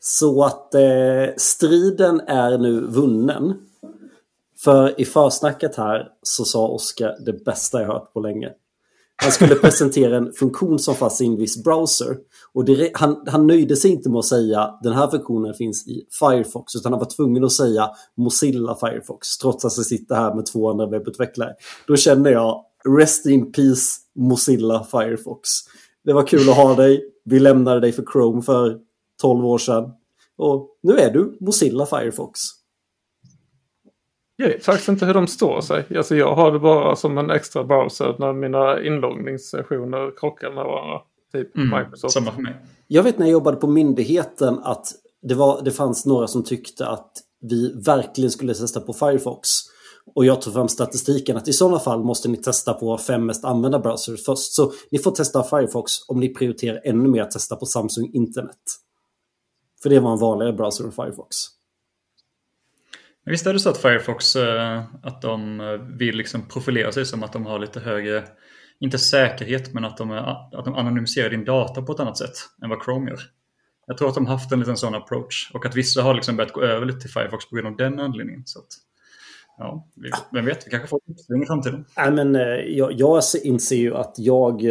Så att eh, striden är nu vunnen. För i försnacket här så sa Oskar det bästa jag hört på länge. Han skulle presentera en funktion som fanns i en viss browser. Och det, han, han nöjde sig inte med att säga den här funktionen finns i Firefox utan han var tvungen att säga Mozilla Firefox trots att jag sitter här med två andra webbutvecklare. Då känner jag Rest in Peace Mozilla Firefox. Det var kul att ha dig. Vi lämnade dig för Chrome för 12 år sedan. Och nu är du Mozilla Firefox. Jag vet faktiskt inte hur de står sig. Alltså jag har det bara som en extra browser när mina inloggningssessioner krockar med varandra. Typ mm, Microsoft. Samma för mig. Jag vet när jag jobbade på myndigheten att det, var, det fanns några som tyckte att vi verkligen skulle testa på Firefox. Och jag tog fram statistiken att i sådana fall måste ni testa på fem mest använda browsers först. Så ni får testa Firefox om ni prioriterar ännu mer att testa på Samsung Internet. För det var en vanligare browser än Firefox. Visst är det så att Firefox eh, att de eh, vill liksom profilera sig som att de har lite högre, inte säkerhet, men att de, att de anonymiserar din data på ett annat sätt än vad Chrome gör. Jag tror att de har haft en liten sån approach och att vissa har liksom börjat gå över lite till Firefox på grund av den anledningen. Så att, ja, vem vet, vi kanske får ett uppsving i framtiden. Nej, men, eh, jag, jag inser ju att jag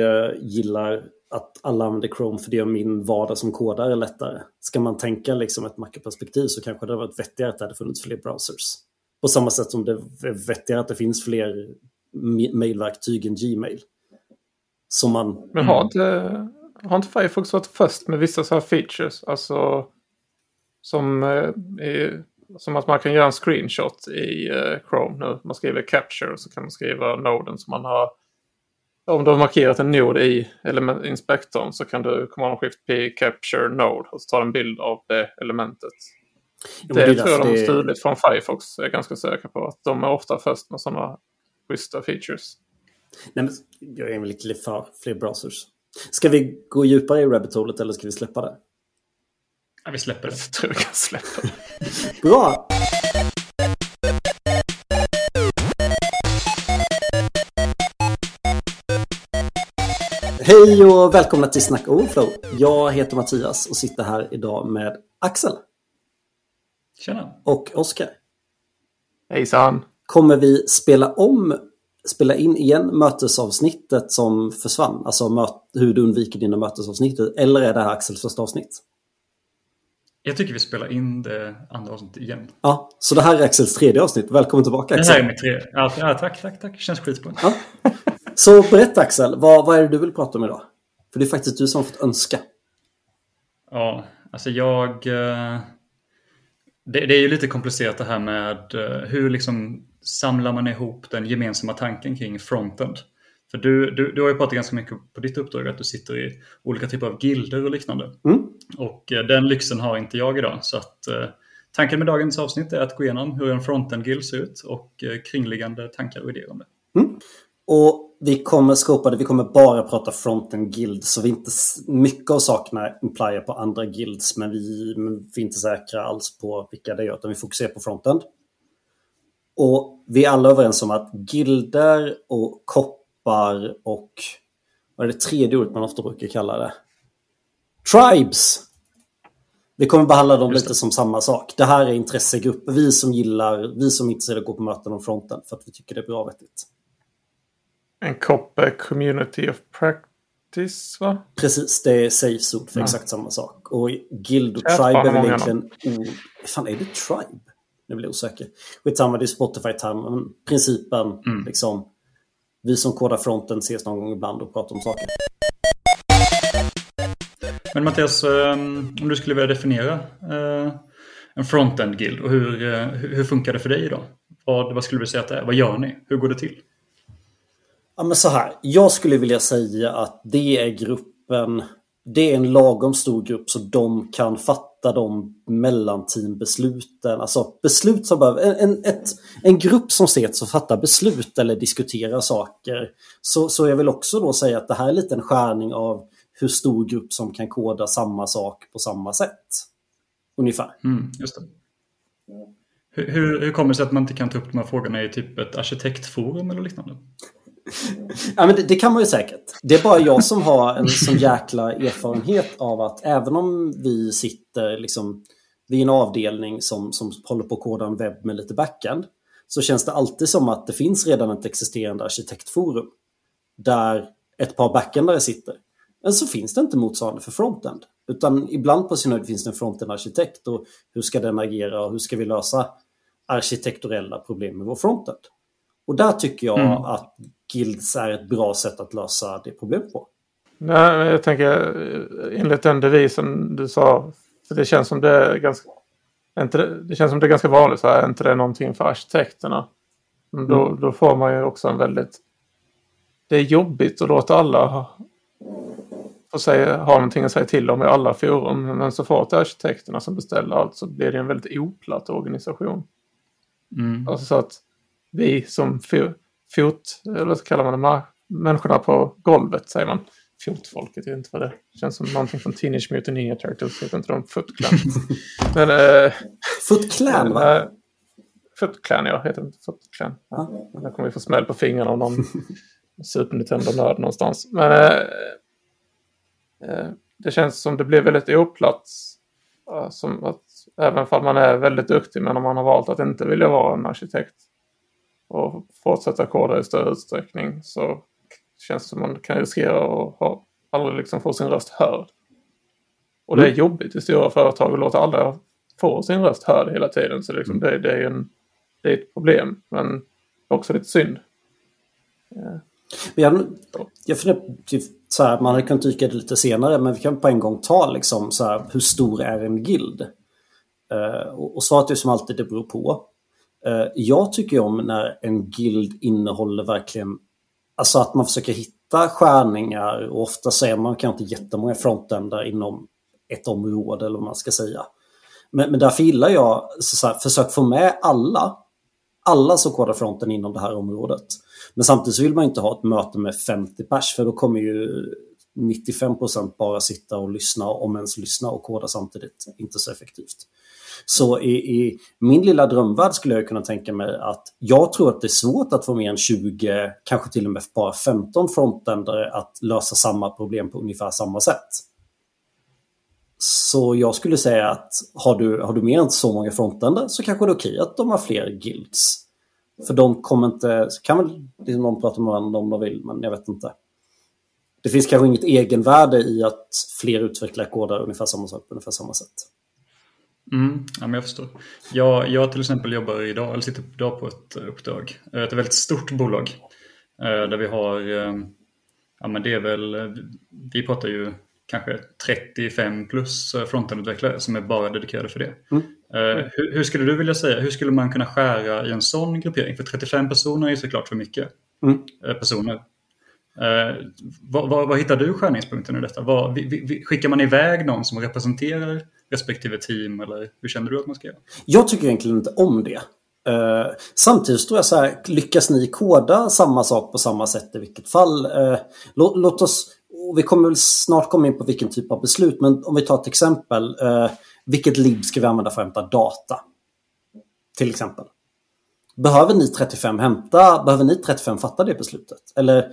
gillar att alla använder Chrome för det gör min vardag som kodare lättare. Ska man tänka liksom ett makroperspektiv så kanske det hade varit vettigare att det hade funnits fler browsers. På samma sätt som det är vettigare att det finns fler mailverktyg än Gmail. Som man... Men har inte, har inte Firefox varit först med vissa så här features? Alltså som, eh, som att man kan göra en screenshot i eh, Chrome nu. Man skriver capture och så kan man skriva noden som man har om du har markerat en nod i element inspektorn så kan du command shift p capture node och så ta en bild av det elementet. Jo, det, det tror jag de har stulit från Firefox. Jag är ganska säker på att de är ofta först med sådana schyssta features. Nej, men jag är väl lite för fler browsers. Ska vi gå djupare i rabbit holet eller ska vi släppa det? Ja, vi släpper det. Jag tror vi kan släppa det. Bra! Hej och välkomna till Snacka Overflow. Jag heter Mattias och sitter här idag med Axel. Tjena. Och Oskar. Hejsan. Kommer vi spela om, spela in igen mötesavsnittet som försvann? Alltså hur du undviker dina mötesavsnitt. Eller är det här Axels första avsnitt? Jag tycker vi spelar in det andra avsnittet igen. Ja, så det här är Axels tredje avsnitt. Välkommen tillbaka Axel. Det här är mitt tredje. Ja, tack, tack, tack. Känns skitbra. Ja. Så berätta Axel, vad, vad är det du vill prata om idag? För det är faktiskt du som har fått önska. Ja, alltså jag... Eh, det, det är ju lite komplicerat det här med eh, hur liksom samlar man ihop den gemensamma tanken kring frontend. För du, du, du har ju pratat ganska mycket på ditt uppdrag att du sitter i olika typer av gilder och liknande. Mm. Och eh, den lyxen har inte jag idag. Så att tanken med dagens avsnitt är att gå igenom hur en frontend-guild ser ut och kringliggande tankar och idéer om det. Mm. Och vi kommer skopa det, vi kommer bara prata fronten guild så vi inte mycket av sakerna implier på andra guilds men vi, men vi är inte säkra alls på vilka det är utan vi fokuserar på fronten. Och vi är alla överens om att gilder och koppar och vad är det tredje ordet man ofta brukar kalla det? Tribes! Vi kommer behandla dem lite som samma sak. Det här är intressegrupper, vi som gillar, vi som är intresserade av att gå på möten om fronten för att vi tycker det är bra vettigt. En koppe community of practice va? Precis, det är safe ord för ja. exakt samma sak. Och Guild och Tribe är väl egentligen... Oh, fan, är det Tribe? Nu blir jag osäker. Skitsamma, det är Spotify-termen. Principen, mm. liksom. Vi som kodar fronten ses någon gång ibland och pratar om saker. Men Mattias, ehm, om du skulle vilja definiera eh, en frontend-guild och hur, eh, hur funkar det för dig idag? Vad, vad skulle du säga att det är? Vad gör ni? Hur går det till? Ja men så här. Jag skulle vilja säga att det är gruppen. Det är en lagom stor grupp så de kan fatta de mellanteambesluten. Alltså beslut som behöver... En, en, ett, en grupp som ses och fattar beslut eller diskuterar saker. Så, så jag vill också då säga att det här är lite en skärning av hur stor grupp som kan koda samma sak på samma sätt. Ungefär. Mm, just det. Hur, hur, hur kommer det sig att man inte kan ta upp de här frågorna i typ ett arkitektforum eller liknande? Ja, men det, det, kan man ju säkert. Det är bara jag som har en sån jäkla erfarenhet av att även om vi sitter liksom vid en avdelning som, som håller på att koda en webb med lite backend så känns det alltid som att det finns redan ett existerande arkitektforum där ett par backendare sitter. Men så finns det inte motsvarande för frontend. Utan ibland på sin höjd finns det en frontend-arkitekt och hur ska den agera och hur ska vi lösa arkitekturella problem med vår frontend? Och där tycker jag mm. att Guilds är ett bra sätt att lösa det problemet på. Nej, jag tänker enligt den devisen du sa, för det känns som det är ganska, inte det, det känns som det är ganska vanligt, så här, är inte det någonting för arkitekterna? Då, mm. då får man ju också en väldigt... Det är jobbigt att låta alla få säga, ha någonting att säga till om i alla forum. Men så fort det är arkitekterna som beställer allt så blir det en väldigt oplatt organisation. Mm. Alltså så att vi som fot, eller vad kallar man det, människorna på golvet säger man. Fotfolket, jag vet inte vad det. Känns som någonting från Teenage Mutant Ninja Turtles, heter inte de Foot Clan? men, äh, Foot Clan va? Äh, Foot Clan ja, heter inte Foot Clan. Ja. Där kommer vi få smäll på fingrarna av någon Super Nintendo-nörd någonstans. Men äh, det känns som det blir väldigt oplatt. Som att även om man är väldigt duktig men om man har valt att inte vilja vara en arkitekt och fortsätta koda i större utsträckning så känns det som man kan riskera att ha, aldrig liksom få sin röst hörd. Och det är mm. jobbigt i stora företag att låta alla få sin röst hörd hela tiden. Så det, liksom, det, det är en, det är ett problem, men också lite synd. Ja. Jag, jag funderar, typ, så här, man kunnat dyka det lite senare, men vi kan på en gång ta liksom, så här, hur stor är en guild? Uh, och, och svaret är som alltid, det beror på. Eh, jag tycker om när en guild innehåller verkligen Alltså att man försöker hitta skärningar och ofta ser man kanske inte jättemånga frontändar inom ett område eller vad man ska säga. Men, men därför gillar jag så här, försök få med alla, alla som kodar fronten inom det här området. Men samtidigt så vill man inte ha ett möte med 50 pers för då kommer ju 95% bara sitta och lyssna, om ens lyssna och koda samtidigt. Inte så effektivt. Så i, i, min lilla drömvärld skulle jag kunna tänka mig att jag tror att det är svårt att få mer än 20, kanske till och med bara 15 frontendare att lösa samma problem på ungefär samma sätt. Så jag skulle säga att har du, har du mer än så många frontender så kanske det är okej att de har fler guilds. För de kommer inte, kan väl liksom de prata med varandra om de vill, men jag vet inte. Det finns kanske inget egenvärde i att fler utvecklare kodar ungefär samma sak på ungefär samma sätt. Mm, ja, men jag förstår. Jag, jag till exempel jobbar idag, eller sitter idag på ett uppdrag. Ett väldigt stort bolag. Eh, där vi har, eh, ja men det är väl, vi pratar ju kanske 35 plus frontendutvecklare som är bara dedikerade för det. Mm. Hur, hur, skulle du vilja säga, hur skulle man kunna skära i en sån gruppering? För 35 personer är såklart för mycket mm. personer. Eh, vad, vad, vad, hittar du skärningspunkten i detta? Vad, vi, vi, skickar man iväg någon som representerar respektive team eller hur känner du att man ska göra? Jag tycker egentligen inte om det. Uh, samtidigt tror jag så här, lyckas ni koda samma sak på samma sätt i vilket fall? Eh, uh, låt, låt, oss, vi kommer väl snart komma in på vilken typ av beslut, men om vi tar ett exempel. Uh, vilket lib ska vi använda för att hämta data? Till exempel. Behöver ni 35 hämta, behöver ni 35 fatta det beslutet? Eller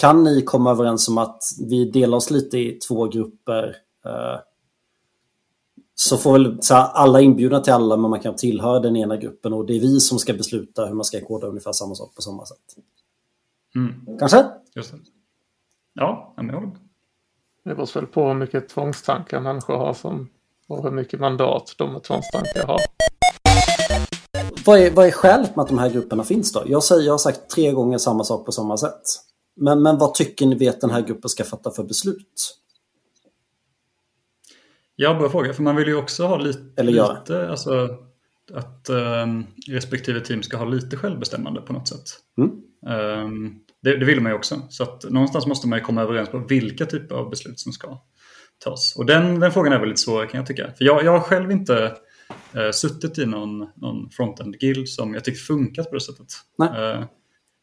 kan ni komma överens om att vi delar oss lite i två grupper? Uh, så får väl så här, alla inbjudna till alla, men man kan tillhöra den ena gruppen och det är vi som ska besluta hur man ska koda ungefär samma sak på samma sätt. Mm. Kanske? Just det. Ja, jag håller Det beror väl på hur mycket tvångstankar människor har som, och hur mycket mandat de med tvångstankar har. Vad är, vad är skälet med att de här grupperna finns då? Jag, säger, jag har sagt tre gånger samma sak på samma sätt. Men, men vad tycker ni att den här gruppen ska fatta för beslut? Ja, bra fråga. För man vill ju också ha lite, Eller lite alltså, att um, respektive team ska ha lite självbestämmande på något sätt. Mm. Um, det, det, vill man ju också. Så att någonstans måste man ju komma överens på vilka typer av beslut som ska tas. Och den, den frågan är väldigt svår kan jag tycka. För jag, jag har själv inte uh, suttit i någon, någon frontend-guild som jag tycker funkat på det sättet. Uh,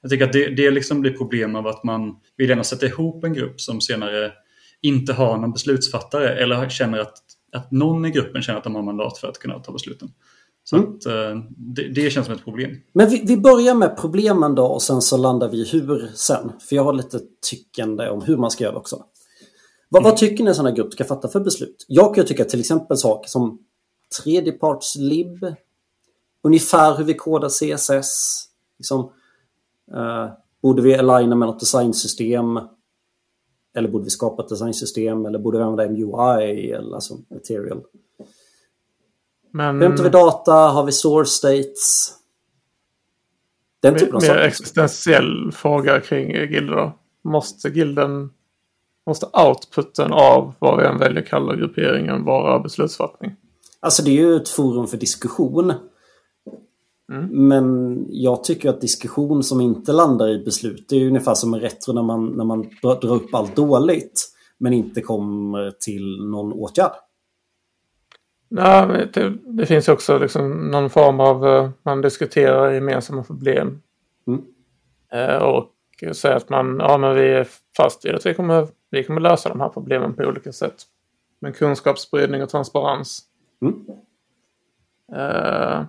jag tycker att det, det liksom blir problem av att man vill gärna sätta ihop en grupp som senare inte har någon beslutsfattare eller känner att, att någon i gruppen känner att de har mandat för att kunna ta besluten. Så att, eh, det, det känns som ett problem. Men vi, vi börjar med problemen då och sen så landar vi i hur sen. För jag har lite tyckande om hur man ska göra också. Vad, vad tycker ni en sån här grupp ska fatta för beslut? Jag kan tycka till exempel saker som tredjeparts-lib, ungefär hur vi kodar CSS, liksom, eh, borde vi aligna med något designsystem? Eller borde vi skapa ett designsystem? Eller borde vi använda MUI? Eller alltså material? Men Hämtar vi data? Har vi source states? Den typen av mer saker. existentiell fråga kring gilder då. Måste gilden, måste outputen av vad vi än väljer kalla grupperingen vara beslutsfattning? Alltså det är ju ett forum för diskussion. Men jag tycker att diskussion som inte landar i beslut, det är ungefär som en retro när man, när man drar upp allt dåligt men inte kommer till någon åtgärd. Nej, det, det finns också liksom någon form av, eh, man diskuterar gemensamma problem. Mm. Eh, och säger att man, ja men vi är fast vid att vi kommer, vi kommer lösa de här problemen på olika sätt. Men kunskapsspridning och transparens. Mm. Eh,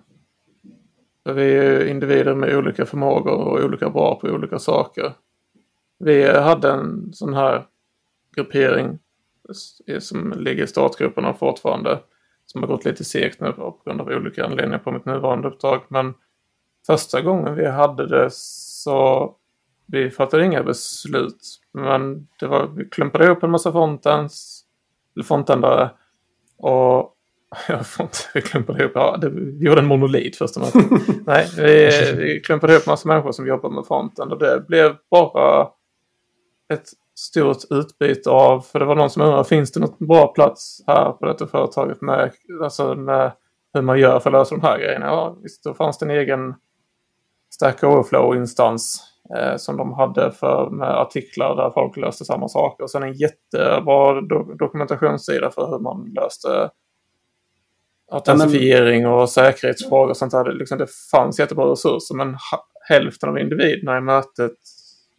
vi är individer med olika förmågor och olika bra på olika saker. Vi hade en sån här gruppering som ligger i startgrupperna fortfarande. Som har gått lite segt nu på grund av olika anledningar på mitt nuvarande uppdrag. Men första gången vi hade det så vi fattade inga beslut. Men det var, vi klumpade ihop en massa fontens, eller fontändare. Och jag får inte, vi klumpade ihop, ja, det, vi gjorde en monolit första mötet. Nej, vi, vi klumpade ihop massa människor som jobbar med fronten och det blev bara ett stort utbyte av, för det var någon som undrade, finns det något bra plats här på detta företaget med, alltså med hur man gör för att lösa de här grejerna? Ja, visst, då fanns det en egen Stack Overflow-instans eh, som de hade för, med artiklar där folk löste samma saker. Och sen en jättebra do dokumentationssida för hur man löste autentifiering och säkerhetsfrågor och sånt där. Det, liksom, det fanns jättebra resurser men hälften av individerna i mötet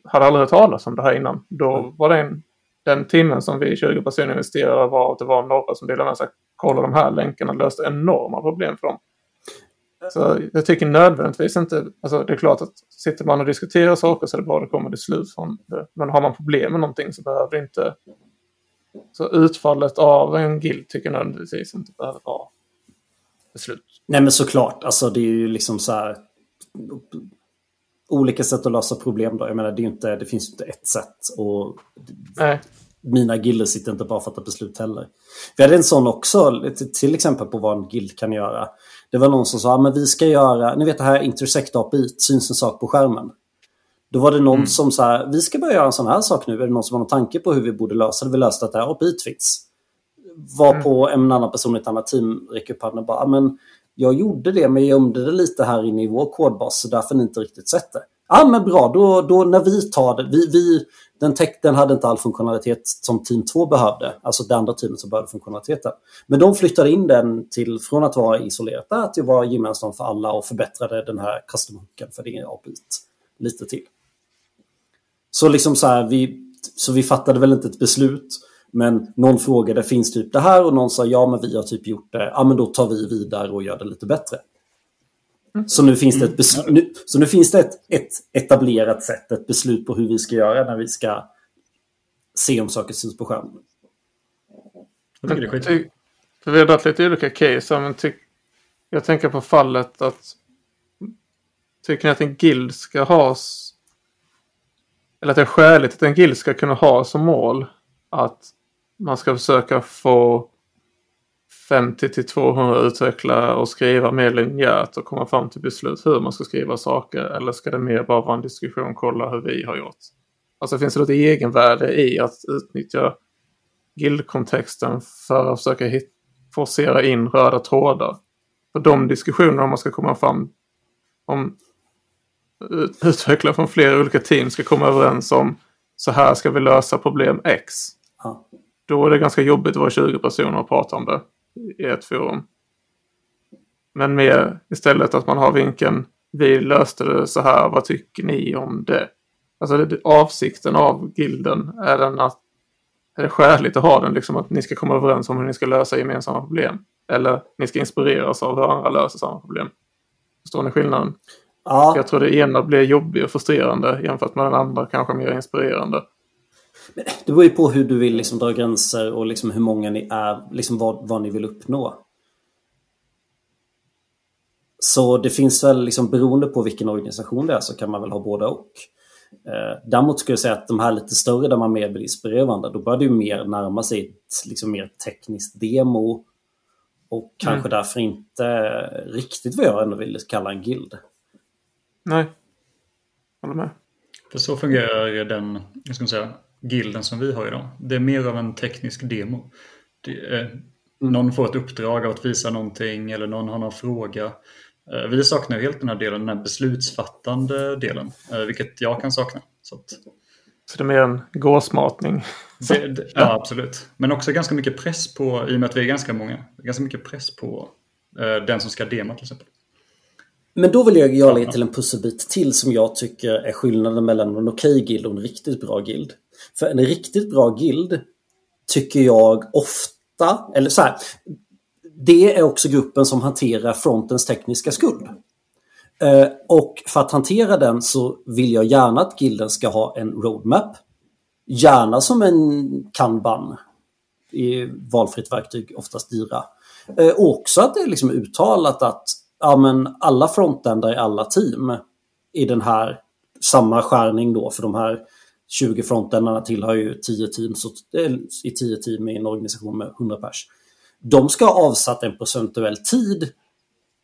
hade aldrig hört talas om det här innan. Då var det en, den timmen som vi 20 personer investerade var att det var några som delade med sig. Kolla de här länkarna löste enorma problem för dem. Så jag tycker nödvändigtvis inte, alltså det är klart att sitter man och diskuterar saker så är det bra att det kommer till slut från det. Men har man problem med någonting så behöver det inte, så utfallet av en guild tycker jag nödvändigtvis inte behöver vara beslut. Nej men såklart, alltså det är ju liksom så här olika sätt att lösa problem då. Jag menar det, är inte, det finns ju inte ett sätt. Och Nej, mina gilder sitter inte bara och fattar beslut heller. Vi hade en sån också, till- exempel på vad en guild kan göra. Det var någon som sa, men vi ska göra, ni vet det här intersect API, syns en sak på skärmen. Då var det någon som sa, vi ska börja göra en sån här sak nu. Är det någon som har någon tanke på hur vi borde lösa det? Vi löste att det här API finns. Var på en annan person i ett annat team räcker upp handen och bara, "Ja, men jag gjorde det men jag gömde det lite här inne i vår kodbas så därför ni inte riktigt sett det. Ja men bra, då, då när vi tar det, vi, vi, den, tech, den hade inte all funktionalitet som team 2 behövde, alltså det andra teamet som behövde funktionaliteten. Men de flyttade in den till, från att vara isolerat där till att vara gemensamt för alla och förbättrade den här custom hooken för det API lite till. Så liksom så här, vi, så vi fattade väl inte ett beslut. Men någon frågade, finns typ det här? Och någon sa, ja men vi har typ gjort det. Ja men då tar vi vidare och gör det lite bättre. Så nu finns det ett beslut. Nu, så nu finns det ett, ett etablerat sätt, ett beslut på hur vi ska göra när vi ska se om saker syns på skärmen. Jag tycker det är skit. För vi har dragit lite olika case. Men ty- jag tänker på fallet att tycker ni att en guild ska ha eller att det är skäligt att en guild ska kunna ha som mål att man ska försöka få 50 till 200 utvecklare och skriva mer linjärt och komma fram till beslut hur man ska skriva saker. Eller ska det mer bara vara en diskussion, kolla hur vi har gjort? Alltså finns det något egenvärde i att utnyttja guildkontexten för att försöka hit, forcera in röda trådar? För de diskussionerna om man ska komma fram om utvecklare från flera olika team ska komma överens om så här ska vi lösa problem X. Ja. Då är det ganska jobbigt att vara 20 personer och prata om det i ett forum. Men mer istället att man har vinkeln vi löste det så här, vad tycker ni om det? Alltså det, avsikten av gilden är den att är det skäligt att ha den liksom att ni ska komma överens om hur ni ska lösa gemensamma problem? Eller ni ska inspireras av hur andra löser samma problem? Förstår ni skillnaden? Ja, Jag tror det ena blir jobbigt och frustrerande jämfört med den andra kanske mer inspirerande. Det beror ju på hur du vill liksom dra gränser och liksom hur många ni är, liksom vad, vad ni vill uppnå. Så det finns väl, liksom, beroende på vilken organisation det är, så kan man väl ha båda och. Eh, däremot skulle jag säga att de här lite större där man mer blir inspirerande, då börjar det ju mer närma sig ett liksom, mer tekniskt demo. Och kanske därför inte riktigt vad jag ändå vill kalla en guild. Nej. Håller med. För så fungerar den, jag ska säga, gilden som vi har idag. Det är mer av en teknisk demo. Det är, någon får ett uppdrag av att visa någonting eller någon har någon fråga. Eh, Vi saknar helt den här delen, den här beslutsfattande delen, eh, vilket jag kan sakna. Så att, Så det är mer en gåsmatning. det, det, ja, absolut. Men också ganska mycket press på, i och med att vi är ganska många, ganska mycket press på eh, den som ska dema till exempel. Men då vill jag jag lägga till en pusselbit till som jag tycker är skillnaden mellan en okej guild och en riktigt bra guild. För en riktigt bra guild tycker jag ofta, eller så här, det är också gruppen som hanterar frontens tekniska skuld. Eh, och för att hantera den så vill jag gärna att gilden ska ha en roadmap. Gärna som en kanban. I valfritt verktyg, oftast dyra. Eh, och också att det är liksom uttalat att ja, men alla frontendare i alla team i den här samma skärning då för de här 20 frontendarna tillhör ju 10 team, så, eh, i 10 team i en organisation med 100 pers. De ska ha avsatt en procentuell tid,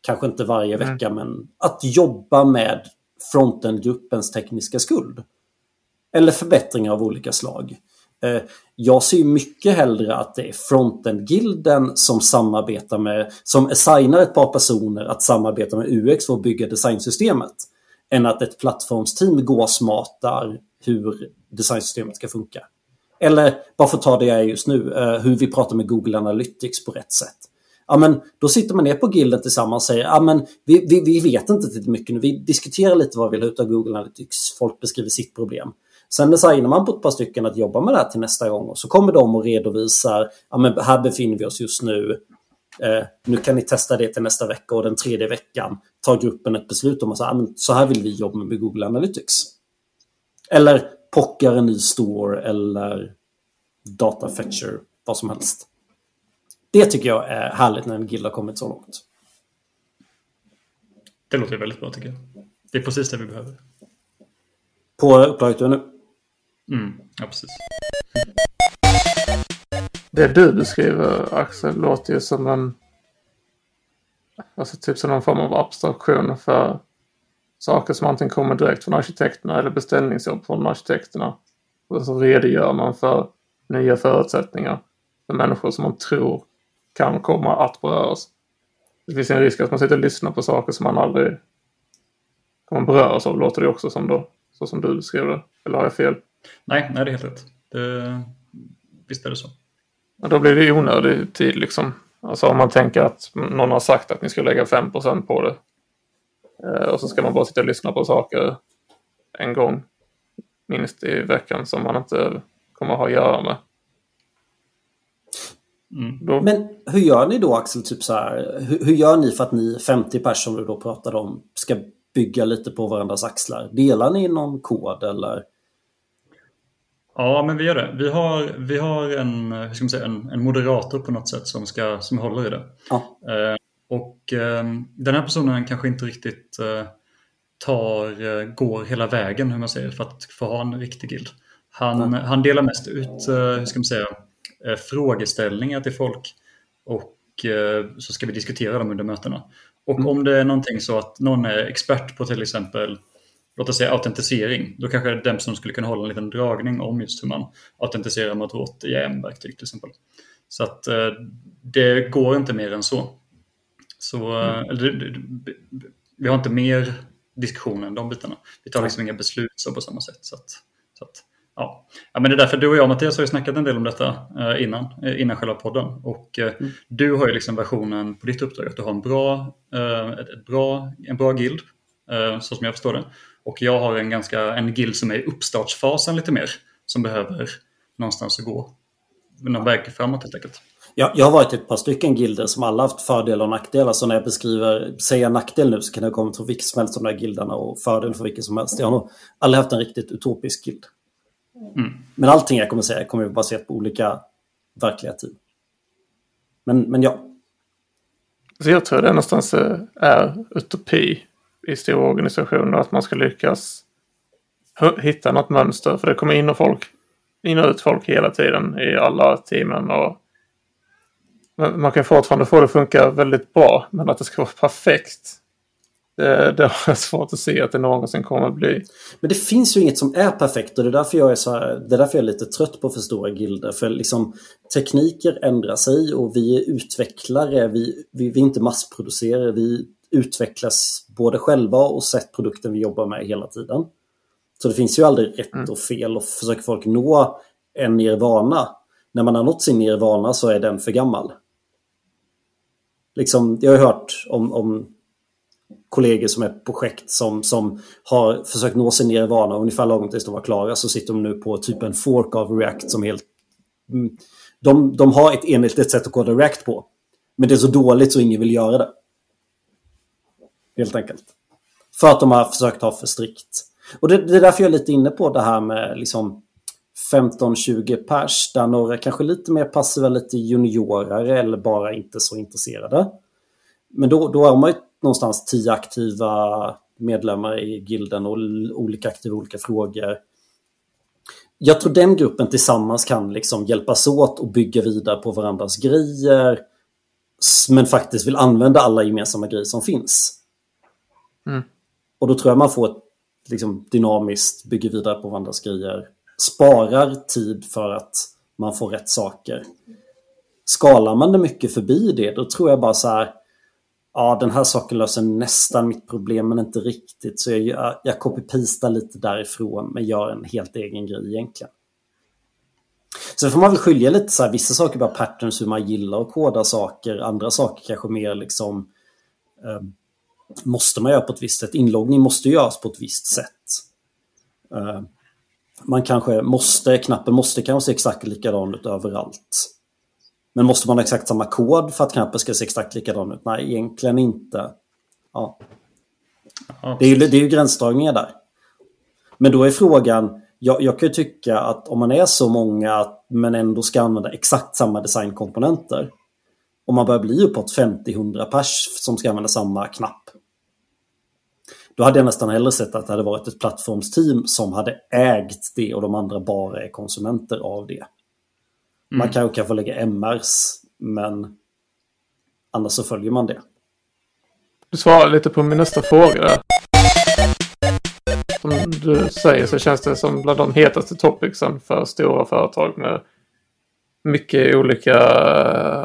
kanske inte varje vecka, men att jobba med frontendgruppens tekniska skuld. Eller förbättringar av olika slag. Eh, Jag ser mycket hellre att det är frontend-gilden som samarbetar med, som assignar ett par personer att samarbeta med UX för att bygga designsystemet. Än att ett plattformsteam gåsmatar hur designsystemet ska funka. Eller, bara för att ta det jag är just nu, eh, hur vi pratar med Google Analytics på rätt sätt. Ja, men då sitter man ner på gilden tillsammans och säger ja, men vi, vi, vi vet inte tillräckligt mycket nu. Vi diskuterar lite vad vi vill ha ut av Google Analytics. Folk beskriver sitt problem. Sen designar man på ett par stycken att jobba med det här till nästa gång och så kommer de och redovisar ja, men här befinner vi oss just nu. Eh, nu kan ni testa det till nästa vecka och den tredje veckan tar gruppen ett beslut om att så, så här vill vi jobba med Google Analytics. Eller pockar en ny store eller data fetcher, vad som helst. Det tycker jag är härligt när en guild har kommit så långt. Det låter väldigt bra tycker jag. Det är precis det vi behöver. På upplaget du nu. Mm, ja, precis. Det du beskriver Axel låter ju som en... Alltså typ som någon form av abstraktion för saker som antingen kommer direkt från arkitekterna eller beställningsjobb från arkitekterna. Och så redogör man för nya förutsättningar för människor som man tror kan komma att beröras. Det finns en risk att man sitter och lyssnar på saker som man aldrig kommer beröras av, låter det också som då. Så som du beskrev det. Eller har jag fel? Nej, nej, det är helt rätt. Det, visst är det så. Ja, då blir det onödig tid liksom. Alltså om man tänker att någon har sagt att ni ska lägga 5% på det. Eh, och så ska man bara sitta och lyssna på saker en gång minst i veckan som man inte kommer ha att göra med. Mm. Då, Men hur gör ni då Axel? Typ så här, hur, hur gör ni för att ni 50 personer du då pratade om ska bygga lite på varandras axlar? Delar ni någon kod eller? Ja, men vi gör det. Vi har, vi har en, hur ska man säga, en, en moderator på något sätt som, ska, som håller i det. Ja. Och eh, den här personen kanske inte riktigt eh, tar, eh, går hela vägen hur man säger, för att få ha en riktig guild. Han, han delar mest ut, eh, hur ska man säga, eh, frågeställningar till folk och eh, så ska vi diskutera dem under mötena. Och om det är någonting så att någon är expert på till exempel låt oss säga autentisering, då kanske den personen skulle kunna hålla en liten dragning om just hur man autentiserar mot vårt IAM-verktyg till exempel. Så att det går inte mer än så. Så eh, eller, vi har inte mer diskussion än de bitarna. Vi tar liksom inga beslut så på samma sätt. Så att, så att, ja. Ja, men det är därför du och jag Mattias har ju snackat en del om detta eh, innan, eh, innan själva podden. Och eh, du har ju liksom versionen på ditt uppdrag att du har en bra, ett, bra, en bra guild, så som jag förstår det. Och jag har en, ganska, en guild som är i uppstartsfasen lite mer, som behöver någonstans att gå. någon väg framåt helt enkelt. Jag, jag har varit i ett par stycken gilder som alla haft fördelar och nackdelar. Så när jag beskriver, säger jag nackdel nu så kan jag komma till vilken som helst av de där gildarna och fördel för vilken som helst. Jag har nog aldrig haft en riktigt utopisk guild. Mm. Men allting jag kommer säga kommer ju baserat på olika verkliga tid. Men, men ja. Så jag tror det någonstans är utopi i stora organisationer att man ska lyckas hitta något mönster. För det kommer in och, folk, in och ut folk hela tiden i alla teamen. Och man kan fortfarande få det att funka väldigt bra. Men att det ska vara perfekt. Det, det har jag svårt att se att det någonsin kommer att bli. Men det finns ju inget som är perfekt och det är därför jag är, så här, det är, därför jag är lite trött på för stora gilder. För liksom, tekniker ändrar sig och vi är utvecklare. Vi, vi, vi är inte massproducerare. Vi utvecklas både själva och sett produkten vi jobbar med hela tiden. Så det finns ju aldrig rätt mm. och fel och försöker folk nå en nirvana. När man har nått sin nirvana så är den för gammal. Liksom, jag har hört om, om kollegor som är projekt som, som har försökt nå sig ner i vana. ungefär långt tills de var klara så sitter de nu på typ en fork av React som helt... Mm. De, de har ett enhetligt sätt att koda React på. Men det är så dåligt så ingen vill göra det. Helt enkelt. För att de har försökt ha för strikt. Och det, det är därför jag är lite inne på det här med liksom 15-20 pers där några kanske lite mer passiva, lite juniorare eller bara inte så intresserade. Men då, då har man ju någonstans 10 aktiva medlemmar i gilden och olika aktiva olika frågor. Jag tror den gruppen tillsammans kan liksom hjälpas åt och bygga vidare på varandras grejer. Men faktiskt vill använda alla gemensamma grejer som finns. Mm. Och då tror jag man får ett liksom, dynamiskt, bygger vidare på varandras grejer. Sparar tid för att man får rätt saker. Skalar man det mycket förbi det, då tror jag bara så här, ja den här saken löser nästan mitt problem men inte riktigt. Så jag, jag copy-pastar lite därifrån men gör en helt egen grej egentligen. Sen får man väl skilja lite så här, vissa saker bara patterns hur man gillar att koda saker, andra saker kanske mer liksom eh, måste man göra på ett visst sätt. Inloggning måste göras på ett visst sätt. Eh, man kanske måste, knappen måste kanske se exakt likadan ut överallt. Men måste man ha exakt samma kod för att knappen ska se exakt likadan ut? Nej, egentligen inte. Ja. Det, är ju, det är ju gränsdragningar där. Men då är frågan, jag, jag kan ju tycka att om man är så många men ändå ska använda exakt samma designkomponenter. Om man börjar bli uppåt 50-100 pers som ska använda samma knapp. Då hade jag nästan hellre sett att det hade varit ett plattformsteam som hade ägt det och de andra bara är konsumenter av det. Mm. Man kanske kan få lägga MRs, men annars så följer man det. Du svarar lite på min nästa fråga där. Som du säger så känns det som bland de hetaste topicsen för stora företag med mycket olika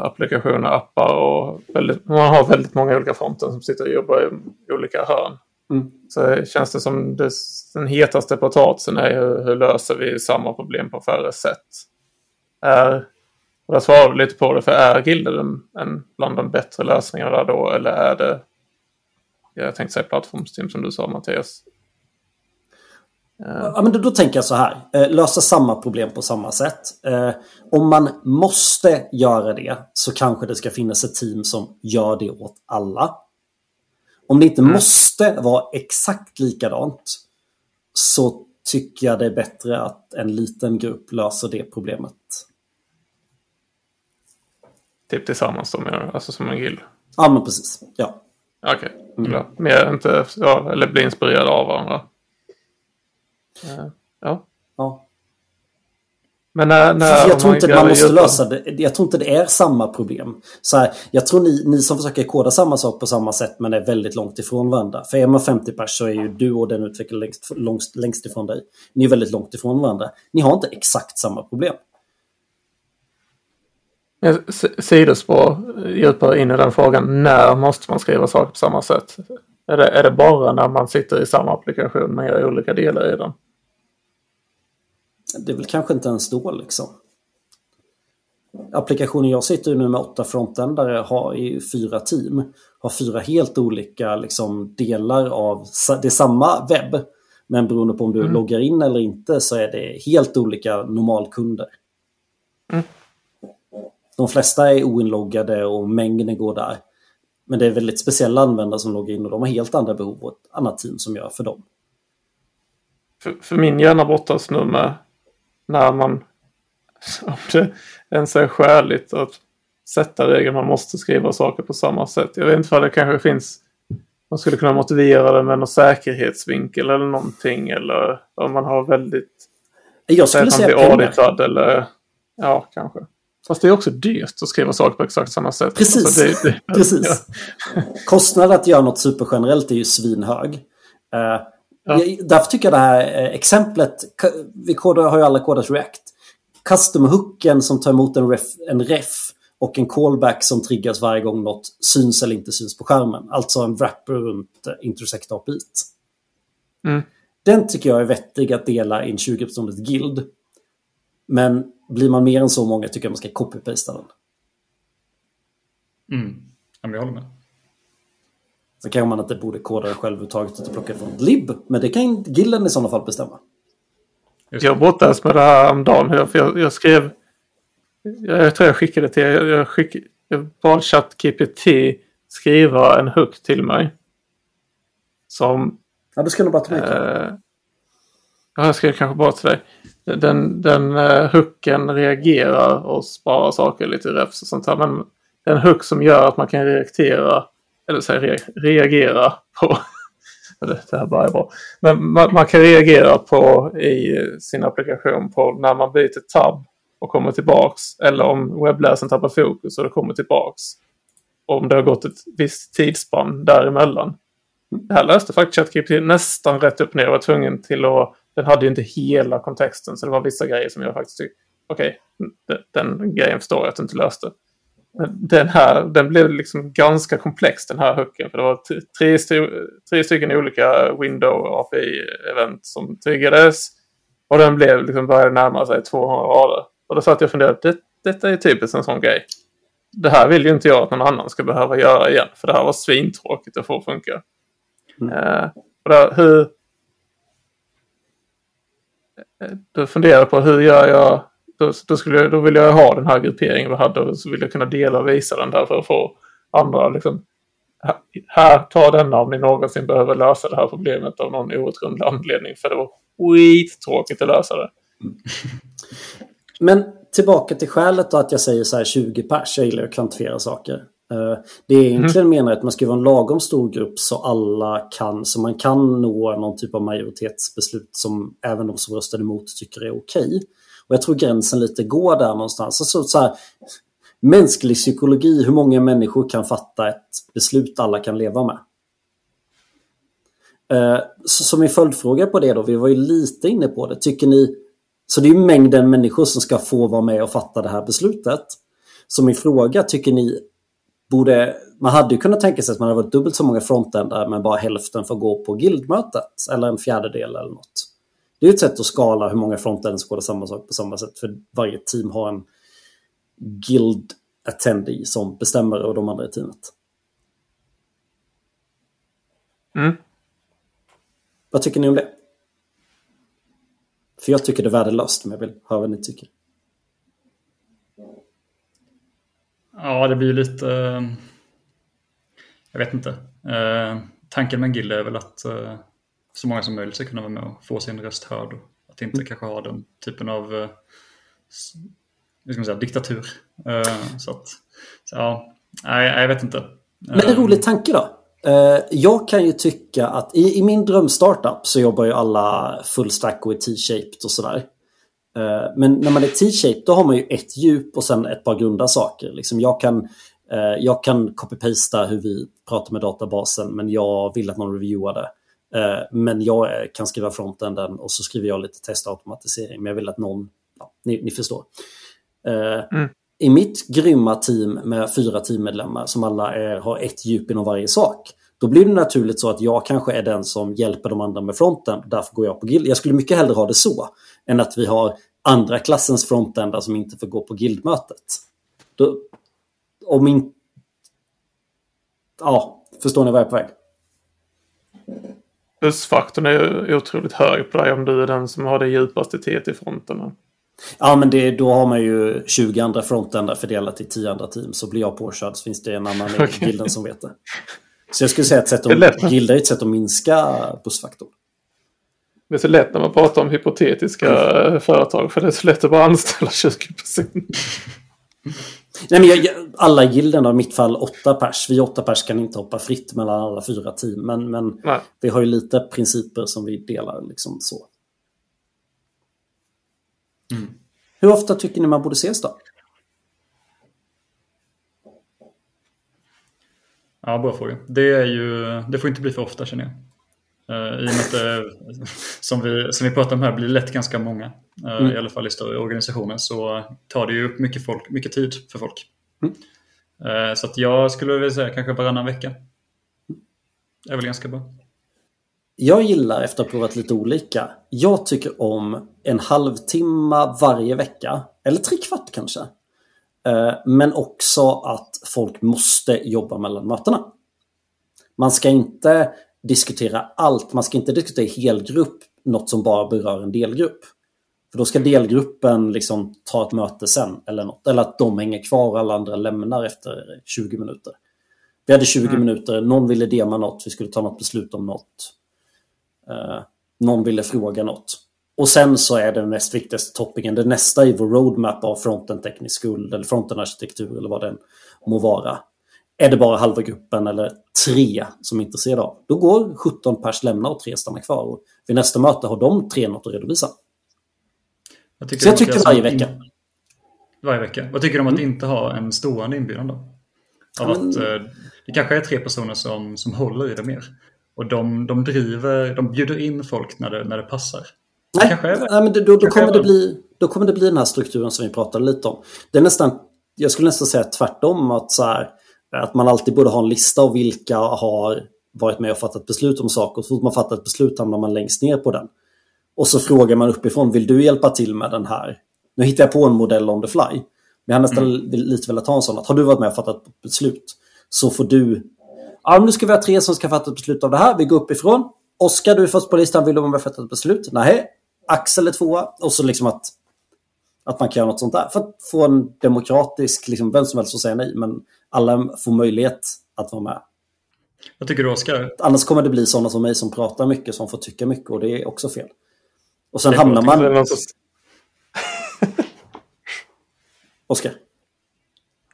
applikationer, appar och väldigt, man har väldigt många olika fronter som sitter och jobbar i olika hörn. Mm. Så känns det som det, den hetaste potatisen är hur, hur löser vi samma problem på färre sätt? Är, och där svarar lite på det, för är Gilder en, en bland de bättre lösningarna där då? Eller är det, jag tänkte säga plattformsteam som du sa Mattias. Eh. Ja, men då, då, tänker jag så här. Eh, lösa samma problem på samma sätt. Eh, om man måste göra det så kanske det ska finnas ett team som gör det åt alla. Om det inte mm. måste vara exakt likadant så tycker jag det är bättre att en liten grupp löser det problemet. Typ tillsammans då menar? Alltså som en guild? Ja men precis. Ja. Okej. Okay. Mm. Mer inte, ja, eller bli inspirerade av varandra. Uh, ja. Ja. Men när, när jag tror inte man måste lösa det. Jag tror inte det är samma problem. Så här, jag tror ni, ni som försöker koda samma sak på samma sätt men är väldigt långt ifrån varandra. För är man 50 pers så är ju du och den utvecklaren längst, längst, längst ifrån dig. Ni är väldigt långt ifrån varandra. Ni har inte exakt samma problem. Sidospår djupare in i den frågan. När måste man skriva saker på samma sätt? Är det, är det bara när man sitter i samma applikation men gör olika delar i den? Det är väl kanske inte ens då liksom. Applikationen jag sitter i nu med åtta frontändare har i fyra team. Har fyra helt olika liksom, delar av, det är samma webb. Men beroende på om du mm. loggar in eller inte så är det helt olika normalkunder. Mm. De flesta är oinloggade och mängden går där. Men det är väldigt speciella användare som loggar in och de har helt andra behov och ett annat team som gör för dem. För, för min hjärna brottas nu med när man, om det ens är skäligt att sätta regeln man måste skriva saker på samma sätt. Jag vet inte om det kanske finns, man skulle kunna motivera det med någon säkerhetsvinkel eller någonting eller om man har väldigt... Jag skulle säga pengar. auditad eller, ja kanske. Fast det är också dyrt att skriva saker på exakt samma sätt. Precis. Alltså det, det, Precis. Ja. Kostnaden att göra något supergenerellt är ju svinhög. Uh, ja. jag, därför tycker jag det här uh, exemplet, vi kodar, har ju alla kodat React. Custom-hooken som tar emot en ref, en ref och en callback som triggas varje gång något syns eller inte syns på skärmen. Alltså en wrapper runt uh, Intersect API. Mm. Den tycker jag är vettig att dela i en 20-personligt guild. Men blir man mer än så många tycker jag man ska copy-pasta den. Mm. jag håller med. Sen kanske man inte borde koda det själv överhuvudtaget och plocka från lib. Men det kan gillen i sådana fall bestämma. Jag brottades med det här om dagen. För jag, jag skrev... Jag tror jag skickade till... Jag, skick, jag bad ChatGPT skriva en hook till mig. Som... Ja, du ska nog bara ta med eh, Ja, jag skrev kanske bara till dig den, den uh, hooken reagerar och sparar saker lite i refs och sånt här. Men en hook som gör att man kan reagera, eller så här, reagera på, det här bara är bra. Men man, man, kan reagera på i sin applikation på när man byter tab och kommer tillbaks. Eller om webbläsaren tappar fokus och det kommer tillbaks. Om det har gått ett visst tidsspann däremellan. Det här löste faktiskt ChatGPT nästan rätt upp ner. Jag var tvungen till att den hade ju inte hela kontexten så det var vissa grejer som jag faktiskt tyckte, okej, okay, den grejen förstår jag att du inte löste. Den här, den blev liksom ganska komplex den här hooken för det var tre, tre stycken olika window API-event som triggades. Och den blev liksom började närma sig 200 rader. Och då satt jag och funderade, det, detta är typiskt en sån grej. Det här vill ju inte jag att någon annan ska behöva göra igen. För det här var svintråkigt att få funka. Mm. Uh, och där, hur, då funderar jag på hur gör jag då, då, skulle jag, då vill jag ha den här grupperingen vi hade och så vill jag kunna dela och visa den där för att få andra liksom här, ta denna om ni någonsin behöver lösa det här problemet av någon outgrundlig anledning. För det var skittråkigt att lösa det. Men tillbaka till skälet då att jag säger så här 20 pers. Jag gillar att kvantifiera saker. Eh, det är egentligen mm. menar att man ska vara en lagom stor grupp så alla kan, så man kan nå någon typ av majoritetsbeslut som även de som röstade emot tycker är okej. Och jag tror gränsen lite går där någonstans. Alltså, så här, mänsklig psykologi, hur många människor kan fatta ett beslut alla kan leva med? Eh, så som en följdfråga på det då, vi var ju lite inne på det. Tycker ni, så det är mängden människor som ska få vara med och fatta det här beslutet. Så min fråga, tycker ni borde, man hade ju kunnat tänka sig att man hade varit dubbelt så många frontändare men bara hälften får gå på guildmötet. Eller en fjärdedel eller något. Det är ett sätt att skala hur många frontändare som går samma sak på samma sätt. För varje team har en guild attendee som bestämmer och de andra i teamet. Mm. Vad tycker ni om det? För jag tycker det är värdelöst, men jag vill höra vad ni tycker. Ja, det blir lite... Eh, jag vet inte. Eh, tanken med en guild är väl att eh, så många som möjligt ska kunna vara med och få sin röst hörd. Och att inte mm. kanske ha den typen av hur ska man säga, diktatur. Så att, så, ja, nej, jag vet inte. Men en rolig tanke då? Jag kan ju tycka att i, i min drömstartup så jobbar ju alla full stack och är T-shaped och sådär. Eh, men när man är T-shape då har man ju ett djup och sen ett par grunda saker. Liksom jag kan, eh, jag kan copy-pasta hur vi pratar med databasen men jag vill att någon reviewar det. Eh, men jag kan skriva frontenden och så skriver jag lite testautomatisering. Men jag vill att någon, ja, ni, ni förstår. Mm. I mitt grymma team med fyra teammedlemmar som alla är, har ett djup inom varje sak. Då blir det naturligt så att jag kanske är den som hjälper de andra med fronten. Därför går jag på guild. Jag skulle mycket hellre ha det så än att vi har andra klassens frontendar som inte får gå på guildmötet. Då, om min... Ja, förstår ni vad jag är på väg? Plusfaktorn är otroligt hög på dig om du är den som har det djupaste TT-fronten. Ja, men det, då har man ju 20 andra frontändar fördelat i 10 andra team. Så blir jag påkörd så finns det en annan i Okej. gilden som vet det. Så jag skulle säga att sätt att, gilda är ett sätt att minska bussfaktorn. Det är så lätt när man pratar om hypotetiska eh, företag. För det är så lätt att bara anställa 20 personer. Nej, men jag, jag, alla gilden, i mitt fall åtta pers. Vi åtta pers kan inte hoppa fritt mellan alla fyra team. Men, men Nej. vi har ju lite principer som vi delar. Liksom så. Hur ofta tycker ni man borde ses då? Ja, bra fråga. Det, är ju, det får inte bli för ofta känner jag. Uh, I och med att det, som vi, som vi pratar om här, blir lätt ganska många. eh, Mm. I alla fall i större organisationer så tar det ju upp mycket, folk, mycket tid för folk. Mm. Eh, så att jag skulle vilja säga kanske varannan vecka. Det är väl ganska bra. Jag gillar efter att ha provat lite olika. Jag tycker om en halvtimme varje vecka. Eller tre kvart kanske. Eh, Men också att folk måste jobba mellan mötena. Man ska inte diskutera allt. Man ska inte diskutera helgrupp något som bara berör en delgrupp. För då ska delgruppen liksom ta ett möte sen eller något. Eller att de hänger kvar och alla andra lämnar efter 20 minuter. Vi hade 20 minuter, någon ville dema något, vi skulle ta något beslut om något. Eh, någon ville fråga något. Och sen så är den näst viktigaste toppingen, det nästa i vår roadmap av fronten teknisk skuld eller fronten arkitektur eller vad den må vara. Är det bara halva gruppen eller tre som är intresserade av, då går 17 pers lämna och tre stannar kvar. Och vid nästa möte har de tre något att redovisa. Jag tycker Så jag tycker varje vecka. Varje vecka. Vad tycker du om att inte ha en stående inbjudan då? Av Ja, men- att eh, det kanske är tre personer som, som håller i det mer. Och de, de driver, de bjuder in folk när det, när det passar. Nej, kanske är det. nej men då, då, kommer det. bli, då kommer det bli den här strukturen som vi pratade lite om. Det är nästan, jag skulle nästan säga tvärtom, att, så här, att man alltid borde ha en lista av vilka har varit med och fattat beslut om saker. Och så fort man fattar ett beslut hamnar man längst ner på den. Och så frågar man uppifrån, vill du hjälpa till med den här? Nu hittar jag på en modell on the fly. Men jag har nästan lite velat ha en sån att har du varit med och fattat ett beslut så får du Ja, nu ska vi ha tre som ska fatta ett beslut av det här. Vi går uppifrån. Oskar, du är först på listan. Vill du vara med och fatta ett beslut? Nej. Axel är tvåa. Och så liksom att, att man kan göra något sånt där. För att få en demokratisk, liksom, vem som helst får säga nej. Men alla får möjlighet att vara med. Vad tycker du Oskar? Annars kommer det bli sådana som mig som pratar mycket, som får tycka mycket. Och det är också fel. Och sen hamnar man... Oskar?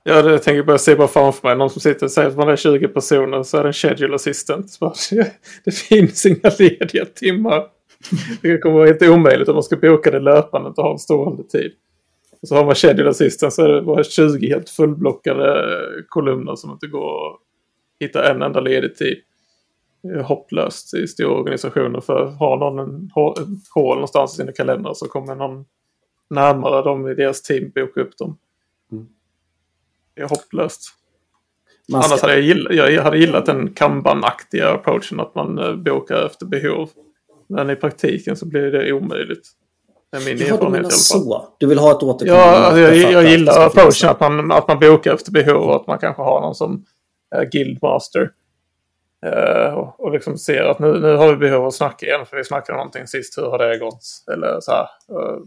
Ja, det jag tänker bara se bara framför mig. Någon som sitter och säger att man är 20 personer så är det en schedule assistant. Det finns inga lediga timmar. Det kommer vara helt omöjligt om man ska boka det löpande och ha en stående tid. Och så har man schedule assistant så är det bara 20 helt fullblockade kolumner som inte går att hitta en enda ledig tid. Det är hopplöst i stora organisationer för har någon en hå- en hål någonstans i sina kalendrar så kommer någon närmare dem i deras team boka upp dem. Mm. Det är hopplöst. Annars hade jag, gillat, jag hade gillat den kanban-aktiga approachen att man eh, bokar efter behov. Men i praktiken så blir det omöjligt. Det är min ja, du erfarenhet i menar alla fall. så. Du vill ha ett återkommande Ja, alltså, jag, jag det gillar approachen att man, att man bokar efter behov och att man kanske har någon som är guildmaster. Eh, och, och liksom ser att nu, nu har vi behov av att snacka igen för vi snackade någonting sist. Hur har det gått? Eller så här. eh,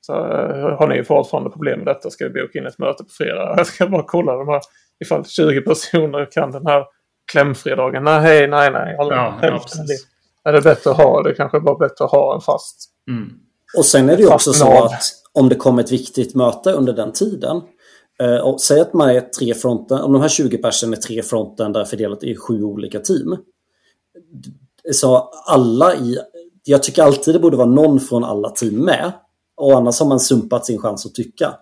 så, eh, har ni fortfarande problem med detta? Ska vi boka in ett möte på fredag? Jag ska bara kolla de här, ifall 20 personer kan den här klämfredagen. Nej, hej, nej, nej. Ja, ja, precis. Är det bättre att ha. Det kanske bara bättre att ha en fast. Mm. Och sen är det ju också så att om det kommer ett viktigt möte under den tiden. Eh, och säg att man är tre fronten, om de här 20 personerna är tre fronten där fördelat i sju olika team. Så alla i, jag tycker alltid det borde vara någon från alla team med. Och annars har man sumpat sin chans att tycka.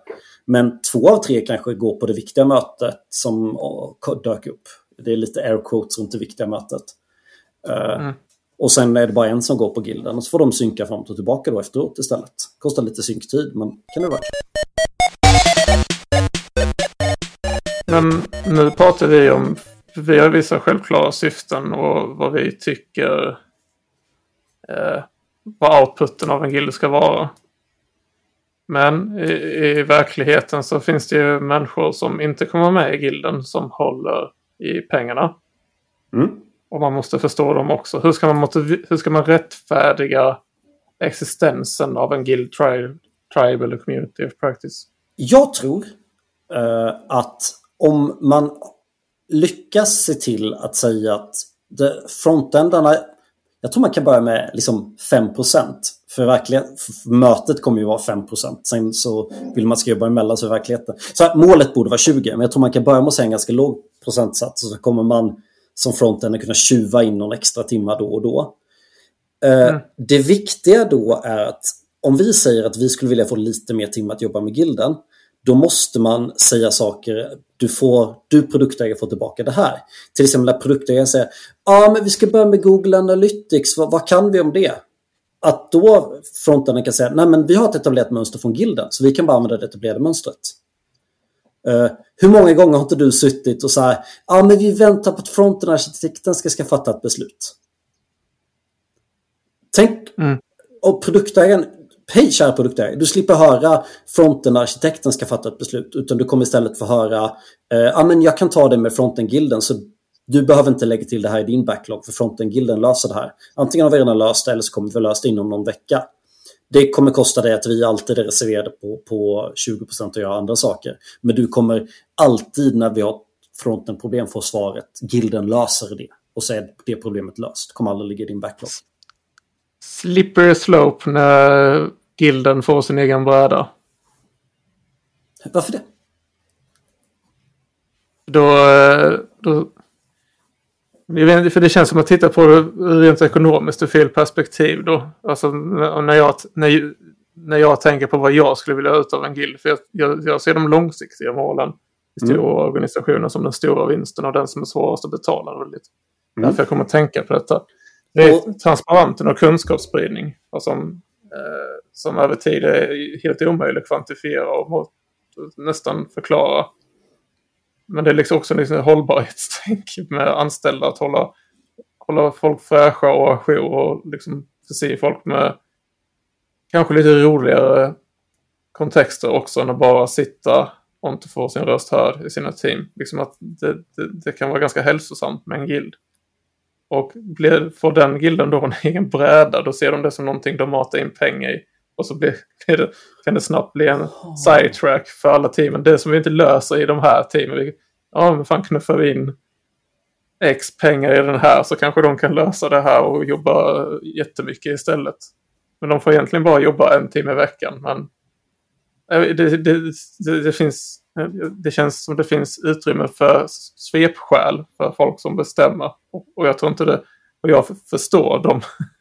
Men två av tre kanske går på det viktiga mötet som dök upp. Det är lite air quotes runt det viktiga mötet. Eh, Mm. Och sen är det bara en som går på gilden och så får de synka fram och tillbaka då efteråt istället. Kostar lite synktid men kan det vara. Men nu pratar vi om, vi har vissa självklara syften och vad vi tycker eh, vad outputen av en guild ska vara. Men i, i verkligheten så finns det ju människor som inte kommer med i gilden som håller i pengarna. Mm. Och man måste förstå dem också. Hur ska man, motiv- hur ska man rättfärdiga existensen av en guild tri- tribe eller community of practice? Jag tror eh, att om man lyckas se till att säga att frontändarna, jag tror man kan börja med liksom 5% för, verkligen, för mötet kommer ju vara 5% Sen så vill man ska jobba emellan så i verkligheten. Så här, målet borde vara 20 men jag tror man kan börja med att säga en ganska låg procentsats och så kommer man som frontender kunna tjuva in någon extra timma då och då. Eh, mm. Det viktiga då är att om vi säger att vi skulle vilja få lite mer timmar att jobba med gilden, då måste man säga saker. Du, får, du produktägare får tillbaka det här. Till exempel när produktägaren säger ja men vi ska börja med Google Analytics, vad, vad kan vi om det? Att då frontarna kan säga nej men vi har ett etablerat mönster från gilden så vi kan bara använda det etablerade mönstret. Uh, hur många gånger har inte du suttit och sagt ja men vi väntar på att fronten-arkitekten ska, ska fatta ett beslut. Tänk, mm. och produktägaren, hej kära produktägare, du slipper höra fronten-arkitekten ska fatta ett beslut utan du kommer istället få höra eh, ja men jag kan ta det med fronten-gilden så du behöver inte lägga till det här i din backlog för fronten-gilden löser det här. Antingen har vi redan löst det eller så kommer vi lösa det inom någon vecka. Det kommer kosta dig att vi alltid är reserverade på, på 20% att göra andra saker. Men du kommer alltid när vi har fronten-problem få svaret gilden löser det. Och så är det problemet löst. Kommer aldrig ligga i din backlog. Slippery slope när gilden får sin egen bräda. Varför det? Då, eh, för det känns som att titta på det rent ekonomiskt ur fel perspektiv då. Alltså när jag, när, när jag tänker på vad jag skulle vilja ha ut av en guild. För jag, jag, jag ser de långsiktiga målen i stora mm. organisationer som den stora vinsten och den som är svårast att betala. Väldigt. Mm. Därför jag kommer att tänka på detta. Det är och... transparensen och kunskapsspridning. Och som, eh, som över tid är helt omöjlig att kvantifiera och nästan förklara men det är liksom också liksom hållbarhetstänk med anställda att hålla, hålla folk fräscha och ajour och liksom förse folk med kanske lite roligare kontexter också än att bara sitta och inte få sin röst hörd i sina team. Liksom att det, det, det kan vara ganska hälsosamt med en guild. Och blir, får den gilden då en egen bräda, då ser de det som någonting de matar in pengar i. Och så blir, det, kan det snabbt bli en sidetrack för alla teamen. Det som vi inte löser i de här teamen. Vi, ja, men fan knuffar vi in X pengar i den här så kanske de kan lösa det här och jobba jättemycket istället. Men de får egentligen bara jobba en timme i veckan. Men det, det, det, det finns, det känns som det finns utrymme för svepskäl för folk som bestämmer. Och jag tror inte det, och jag förstår dem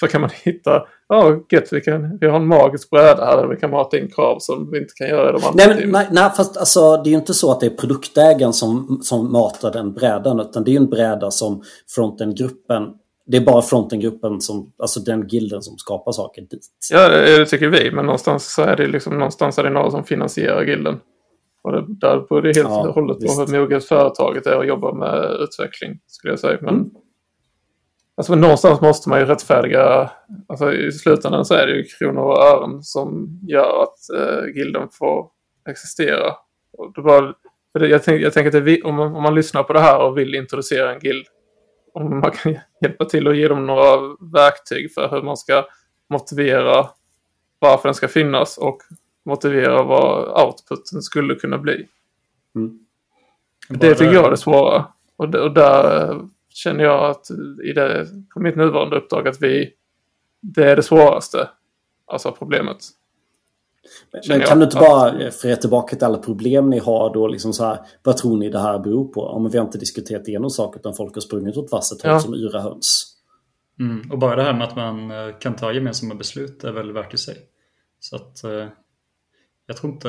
för kan man hitta, ja oh, gött, vi, kan, vi har en magisk bräda här där vi kan mata in krav som vi inte kan göra i de andra nej, men, nej, nej, fast alltså det är ju inte så att det är produktägaren som, som matar den brädan utan det är ju en bräda som frontendgruppen det är bara frontendgruppen som, alltså den gilden som skapar saker dit. Ja, det tycker vi, men någonstans är det liksom, någonstans är det några som finansierar gilden. Och det, där beror det helt ja, och hållet på hur moget företaget är att jobba med utveckling, skulle jag säga. Men, mm. Alltså någonstans måste man ju rättfärdiga, alltså i slutändan så är det ju kronor och ören som gör att eh, gilden får existera. Och det det, jag, tänk, jag tänker att det, om, man, om man lyssnar på det här och vill introducera en guild, om man kan hjälpa till och ge dem några verktyg för hur man ska motivera varför den ska finnas och motivera vad outputen skulle kunna bli. Mm. Det tycker jag är det svåra. Och, och där känner jag att i det, på mitt nuvarande uppdrag att vi, det är det svåraste, alltså problemet. Men kan du inte bara föra tillbaka till alla problem ni har då, liksom så här, vad tror ni det här beror på? Om vi har inte diskuterat igenom saker utan folk har sprungit åt vasset ja. som yra höns. Mm, och bara det här med att man eh, kan ta gemensamma beslut är väl värt i sig. Så att eh, jag tror inte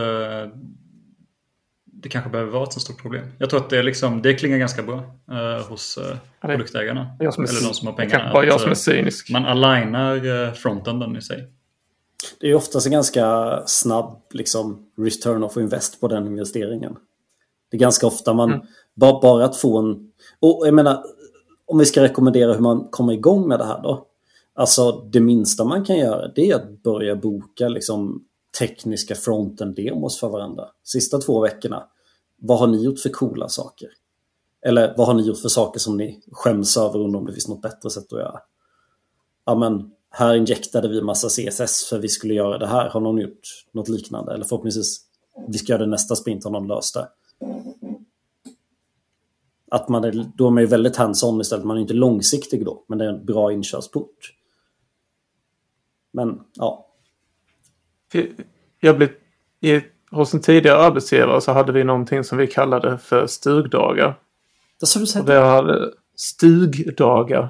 det kanske behöver vara ett så stort problem. Jag tror att det, liksom, det klingar ganska bra eh, hos eh, produktägarna. Eller de som har pengarna. Bara jag som är eh, cynisk. Man alignar eh, frontenden i sig. Det är oftast en ganska snabb liksom, return of invest på den investeringen. Det är ganska ofta man, mm. bara, bara att få en... Och jag menar, om vi ska rekommendera hur man kommer igång med det här då. Alltså det minsta man kan göra det är att börja boka liksom tekniska fronten-demos för varandra. Sista två veckorna. Vad har ni gjort för coola saker? Eller vad har ni gjort för saker som ni skäms över undrar om det finns något bättre sätt att göra? Ja men här injektade vi massa CSS för vi skulle göra det här. Har någon gjort något liknande? Eller förhoppningsvis, vi ska göra det nästa sprint, har någon löst det? Att man är, då är man ju väldigt hands-on istället. Man är inte långsiktig då, men det är en bra inkörsport. Men ja. Jag blev, hos en tidigare arbetsgivare så hade vi någonting som vi kallade för stugdagar. Det sa du Och det hade stugdagar.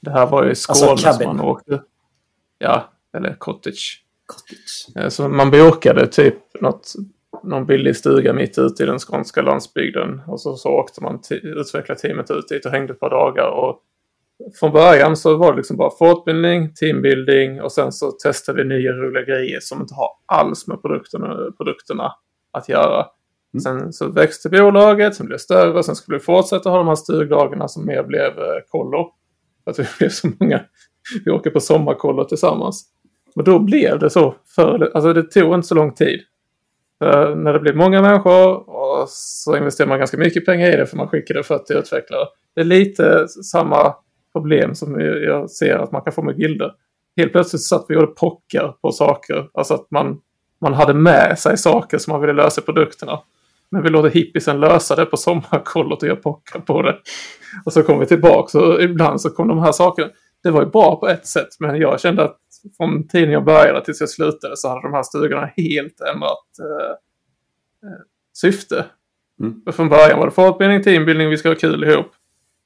Det här var ju i Skåne Alltså, som man åkte. Ja, eller cottage. Cottage. Eh, Så man bokade typ något, någon billig stuga mitt ute i den skånska landsbygden. Och så, så åkte man till utvecklarteamet ut dit och hängde ett par dagar. Och från början så var det liksom bara fortbildning, teambuilding och sen så testade vi nya roliga grejer som inte har alls med produkterna, produkterna att göra. Mm. Sen så växte bolaget, sen blev det större, sen skulle vi fortsätta ha de här stugdagarna som mer blev eh, kollo. För att vi blev så många. Vi åker på sommarkollo tillsammans. Men då blev det så. För, alltså det tog inte så lång tid. För när det blev många människor och så investerade man ganska mycket pengar i det för man skickade 40 utvecklare. Det är lite samma problem som jag ser att man kan få med gilder. Helt plötsligt satt vi och gjorde pockar på saker. Alltså att man, man hade med sig saker som man ville lösa i produkterna. Men vi låter hippiesen lösa det på sommarkollot och göra pockar på det. Och så kom vi tillbaka och ibland så kom de här sakerna. Det var ju bra på ett sätt men jag kände att från tiden jag började tills jag slutade så hade de här stugorna helt ändrat eh, eh, syfte. Mm. Från början var det fortbildning, teambildning, vi ska ha kul ihop.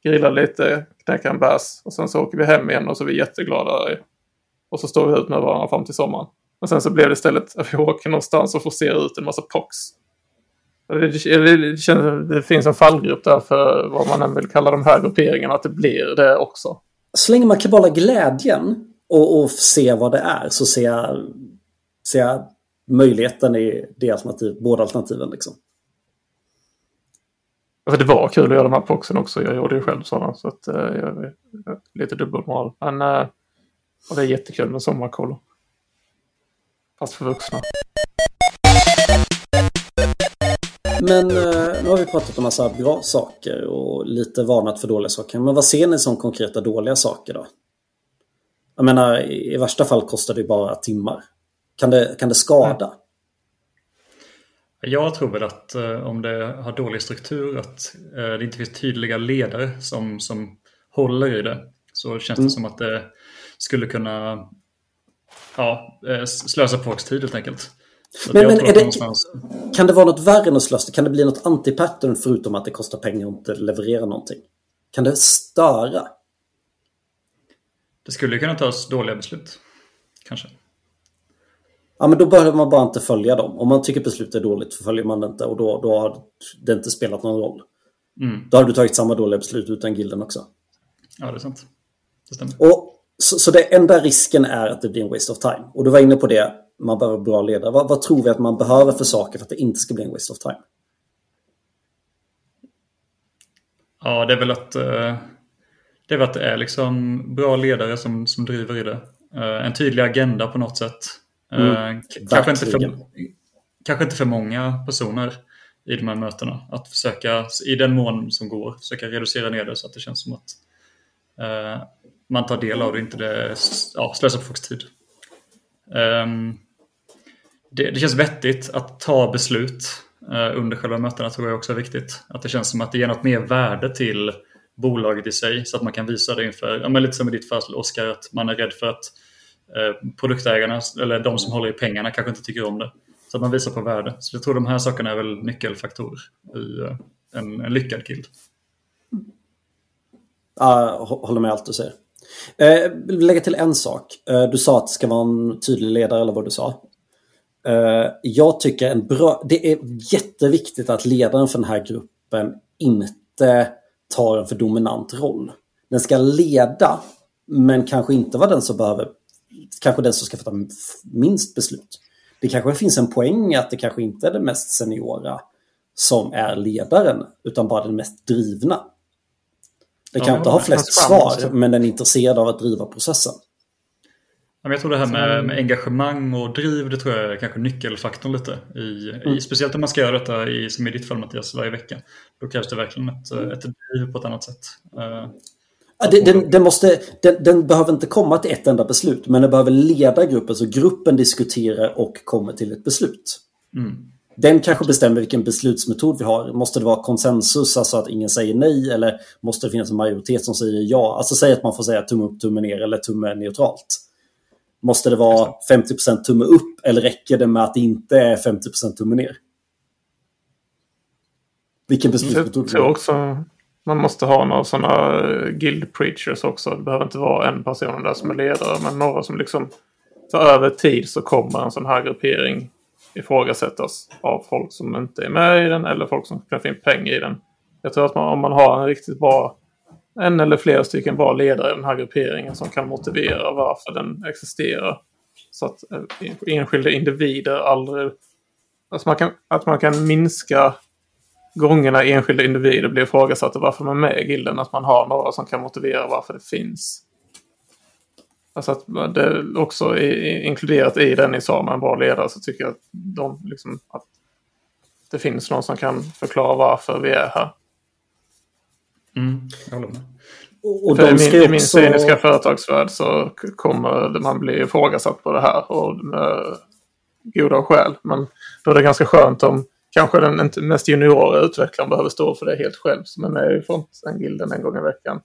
Grillar lite, knäcker en bärs och sen så åker vi hem igen och så är vi jätteglada. Och så står vi ut med varandra fram till sommaren. Men sen så blev det istället att vi åker någonstans och får se ut en massa pox. Det, det, det, känns, det finns en fallgrupp där för vad man än vill kalla de här grupperingarna, att det blir det också. Så länge man kan behålla glädjen och, och se vad det är så ser jag, ser jag möjligheten i det alternativ, båda alternativen. Liksom. Alltså det var kul att göra de här proxen också. Jag gjorde ju själv sådana. Så att, eh, jag, jag, lite dubbelmoral. Men eh, och det är jättekul med sommarkollo. Fast för vuxna. Men eh, nu har vi pratat om massa bra saker och lite varnat för dåliga saker. Men vad ser ni som konkreta dåliga saker då? Jag menar, i i värsta fall kostar det ju bara timmar. Kan det, kan det skada? Jag tror väl att eh, om det har dålig struktur, att eh, det inte finns tydliga ledare som, som håller i det, så känns det Mm. som att det skulle kunna ja, eh, slösa på folks tid helt enkelt. Så att Men- men att det- någonstans- Kan det vara något värre än att slösa? Kan det bli något antipattern förutom att det kostar pengar och inte leverera någonting? Kan det störa? Det skulle kunna tas dåliga beslut. Kanske. Ja, men då behöver man bara inte följa dem. Om man tycker beslutet är dåligt följer man det inte och då, då har det inte spelat någon roll. Mm. Då har du tagit samma dåliga beslut utan gilden också. Ja, det är sant. Det stämmer. Och, så, så det enda risken är att det blir en waste of time. Och du var inne på det, man behöver bra ledare. Vad, vad tror vi att man behöver för saker för att det inte ska bli en waste of time? Ja, det är väl att eh, det är, att det är liksom bra ledare som, som driver i det. Eh, en tydlig agenda på något sätt. Eh, Mm, k- kanske, inte för, kanske inte för många personer i de här mötena. Att försöka, i den mån som går, försöka reducera ner det så att det känns som att eh, man tar del av det, inte det, ja, slösar på folks tid. Ehm, det, det känns vettigt att ta beslut eh, under själva mötena tror jag också är viktigt. Att det känns som att det ger något mer värde till bolaget i sig så att man kan visa det inför, ja, men lite som i ditt fall Oskar, att man är rädd för att eh, Eh, produktägarna eller de som håller i pengarna kanske inte tycker om det. Så att man visar på värde. Så jag tror de här sakerna är väl nyckelfaktorer i eh, en, en lyckad guild. Jag håller med allt du säger. Eh, vill lägga till en sak. Eh, du sa att det ska vara en tydlig ledare eller vad du sa. Jag tycker en bra... Det är jätteviktigt att ledaren för den här gruppen inte tar en för dominant roll. Den ska leda, men kanske inte vara den som behöver... Kanske den som ska fatta minst beslut. Det kanske finns en poäng att det kanske inte är den mest seniora som är ledaren, utan bara den mest drivna. Den Ja, kan inte ha flest svar, men den är intresserad av att driva processen. Ja, men Jag tror det här med, med engagemang och driv, det tror jag är kanske nyckelfaktorn lite. I, i, speciellt om man ska göra detta, i, som i ditt fall Mattias, varje vecka. Då krävs det verkligen ett, ett driv på ett annat sätt. Det, den, den, måste, den, den, behöver inte komma till ett enda beslut, men den behöver leda gruppen så gruppen diskuterar och kommer till ett beslut. Mm. Den kanske bestämmer vilken beslutsmetod vi har. Måste det vara konsensus, alltså att ingen säger nej, eller måste det finnas en majoritet som säger ja? Alltså säg att man får säga tumme upp, tumme ner eller tumme neutralt. Måste det vara 50% tumme upp eller räcker det med att det inte är 50% tumme ner? Vilken beslutsmetod? Jag tror också man måste ha några sådana eh, guild preachers också. Det behöver inte vara en person där som är ledare, men några som liksom för över tid så kommer en sån här gruppering ifrågasättas av folk som inte är med i den eller folk som kan få in pengar i den. Jag tror att man, om man har en riktigt bra, en eller flera stycken bra ledare i den här grupperingen som kan motivera varför den existerar. Så att eh, enskilda individer aldrig... Alltså man kan, att man kan minska gångerna enskilda individer blir ifrågasatta varför man är med i gilden. Att man har några som kan motivera varför det finns. Alltså att det också är inkluderat i den ni sa med en bra ledare så tycker jag att, de, liksom, att det finns någon som kan förklara varför vi är här. Mm, jag håller med. Och de i, ska min, I min också... cyniska företagsvärld så kommer man bli ifrågasatt på det här och med goda skäl. Men då är det ganska skönt om kanske den inte mest juniora utvecklaren behöver stå för det helt själv som är med i frontend-gilden en gång i veckan.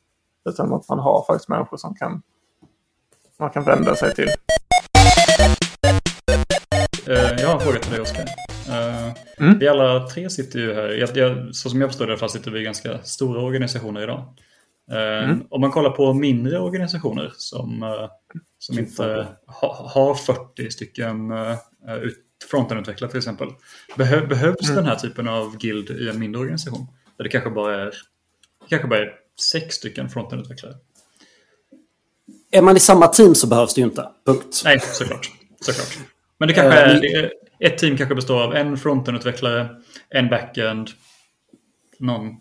Utan att man har faktiskt människor som kan, man kan vända sig till. Eh, Jag har en fråga till dig Oskar. Eh, Mm. Vi alla tre sitter ju här, jag, jag, så som jag förstår det i alla fall sitter vi i ganska stora organisationer idag. Eh, Mm. Om man kollar på mindre organisationer som, som inte ha, har 40 stycken ut- frontendutvecklare till exempel. Behö, behövs Mm. den här typen av guild i en mindre organisation? Där det kanske bara är, kanske bara är sex stycken frontendutvecklare? Är man i samma team så behövs det ju inte. Punkt. Nej, såklart. såklart. Men det kanske Eh, är, det ett team kanske består av en frontenutvecklare, en backend, någon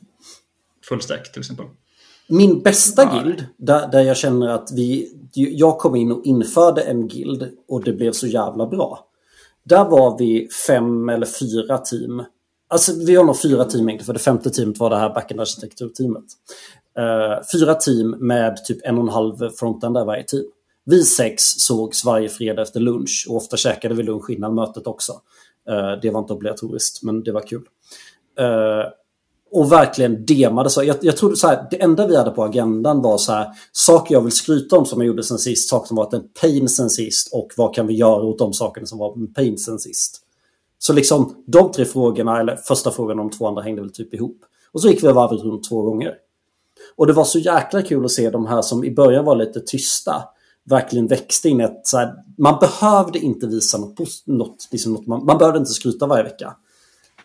fullstack till exempel. Min bästa Nej. guild, där, där jag känner att vi... Jag kom in och införde en guild och det blev så jävla bra. Där var vi fem eller fyra team. Alltså vi har nog fyra team egentligen, för det femte teamet var det här backend arkitekturteamet. Uh, fyra team med typ en och en halv frontend där varje team. Vi sex sågs varje fredag efter lunch och ofta käkade vi lunch innan mötet också. Uh, det var inte obligatoriskt, men det var kul. Uh, och verkligen demade så. Jag, jag trodde så här, det enda vi hade på agendan var så här, saker jag vill skryta om som jag gjorde sen sist, saker som varit en pain sen sist och vad kan vi göra åt de sakerna som var en pain sen sist. Så liksom de tre frågorna, eller första frågan och de två andra hängde väl typ ihop. Och så gick vi varvet runt två gånger. Och det var så jäkla kul att se de här som i början var lite tysta verkligen växte in ett så här, man behövde inte visa något, något, liksom något man, man behövde inte skryta varje vecka.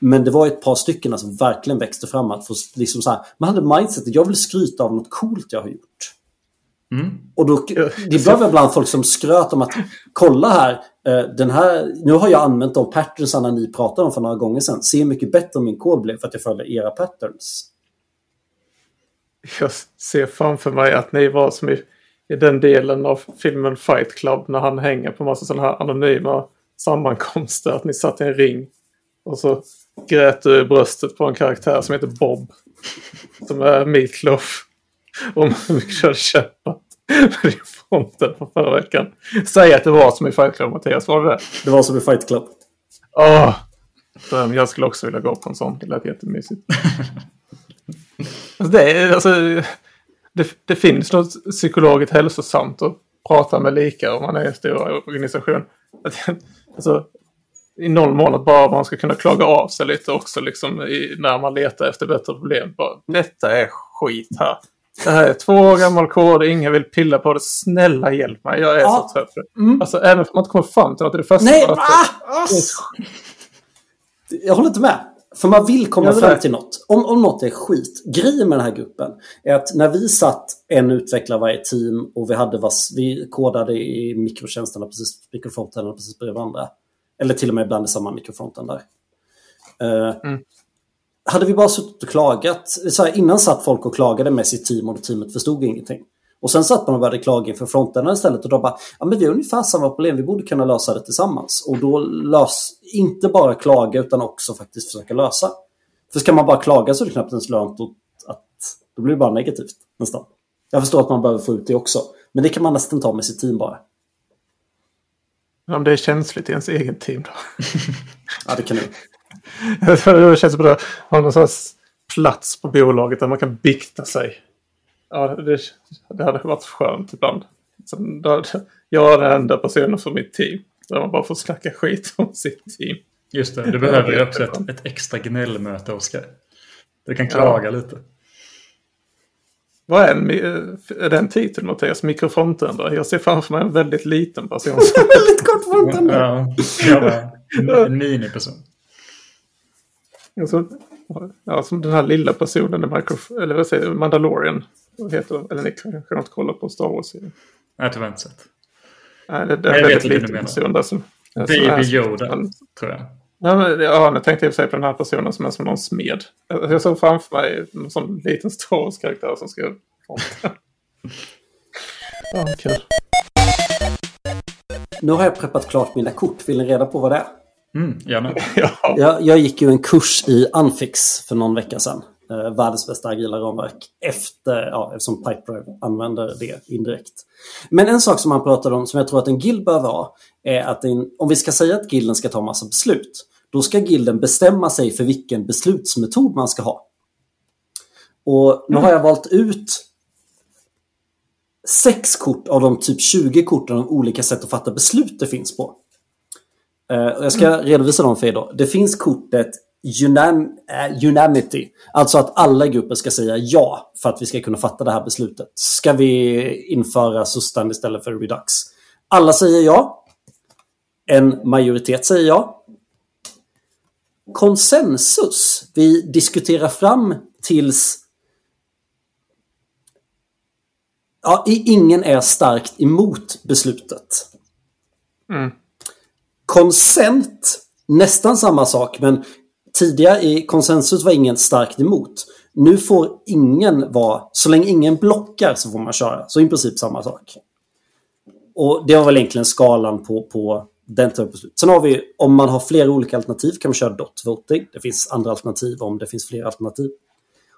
Men det var ett par stycken som verkligen växte fram att få liksom så här, man hade mindsetet, jag vill skryta av något coolt jag har gjort. Mm. Och då, det blev ibland folk som skröt om att kolla här, eh, den här, nu har jag använt de patternsarna ni pratade om för några gånger sedan. Se hur mycket bättre min kod blev för att jag följde era patterns. Jag ser framför mig att ni var som i, i den delen av filmen Fight Club när han hänger på massa sådana här anonyma sammankomster. Att ni satt i en ring och så grät i bröstet på en karaktär som heter Bob. Som är Meatloaf. Om hur mycket kämpat med din fronten på förra veckan. Säg att det var som i Fight Club Mattias, var det det? Det var som i Fight Club. Åh! Dröm. Jag skulle också vilja gå på en sån. Det lät jättemysigt. alltså det, är, alltså, det, det finns något psykologiskt hälsosamt att prata med lika om man är i en stor organisation. Alltså, I någon mån att bara man ska kunna klaga av sig lite också liksom, i, när man letar efter bättre problem. Bara, Detta är skit här. Det här är två år gammal kod, ingen vill pilla på det. Snälla hjälp mig, jag är Ja. så trött. på det. Mm. Alltså även om man inte kommer fram till något i det första Nej, mötet. va? Jag håller inte med. För man vill komma fram till något. Om, om något är skit. Grejen med den här gruppen är att när vi satt en utvecklare varje team och vi, hade vass, vi kodade i mikrotjänsterna precis, mikrofronten precis bredvid varandra. Eller till och med ibland i samma mikrofronten där. Eh, Mm. Hade vi bara suttit och klagat. Så här, innan satt folk och klagade med sitt team och teamet förstod ingenting. Och sen satt man och började klaga inför fronten istället och då bara, ja men vi har ungefär samma problem, vi borde kunna lösa det tillsammans. Och då lös, inte bara klaga utan också faktiskt försöka lösa. För ska man bara klaga så är det knappt ens lönt att, att då blir det bara negativt nästan. Jag förstår att man behöver få ut det också. Men det kan man nästan ta med sitt team bara. Om det är känsligt i ens egen team då. Ja, det kan du. det känns som att ha någon slags plats på bolaget där man kan bikta sig. Ja, det, det hade varit skönt ibland. Så, då, jag är den enda personen för mitt team. Där man bara får snacka skit om sitt team. Just det, du behöver ju också ett, ett extra gnällmöte, Oskar. Du kan klaga ja. lite. Vad är, en, är det en titel Mattias? Mikrofrontändare? Jag ser framför mig en väldigt liten person. väldigt kort frontändare. Ja, ja, en miniperson. Alltså, ja, som den här lilla personen i Microf eller vad säger Mandalorian. Vad heter den? Eller ni kanske inte kollar på Star Wars-serien? Nej, tyvärr inte sett. Nej, det, det är en väldigt liten person där som... Baby Yoda, tror jag. Ja, men, ja, nu tänkte jag på den här personen som är som någon smed. Jag såg framför mig en sån liten Star Wars-karaktär som ska... ja, kul. Nu har jag preppat klart mina kort. Vill ni reda på vad det är? Mm, gärna. ja. jag, jag gick ju en kurs i Unfix för någon vecka sedan. Eh, världens bästa agila ramverk. Efter, ja, eftersom Pipedrive använder det indirekt. Men en sak som han pratade om som jag tror att en guild behöver ha är att en, om vi ska säga att gilden ska ta massa beslut. Då ska gilden bestämma sig för vilken beslutsmetod man ska ha. Och nu har jag valt ut sex kort av de typ 20 korten av olika sätt att fatta beslut det finns på. Uh, jag ska mm. redovisa dem för er då. Det finns kortet unam uh, Unamity. Alltså att alla grupper ska säga ja för att vi ska kunna fatta det här beslutet. Ska vi införa sustan istället för redux? Alla säger ja. En majoritet säger ja. Konsensus. Vi diskuterar fram tills Ja, ingen är starkt emot beslutet. Mm. Consent, nästan samma sak, men tidigare i konsensus var ingen starkt emot. Nu får ingen vara, så länge ingen blockar så får man köra. Så i princip samma sak. Och det var väl egentligen skalan på, på den typen av beslut. Sen har vi, om man har flera olika alternativ kan man köra dot voting. Det finns andra alternativ om det finns fler alternativ.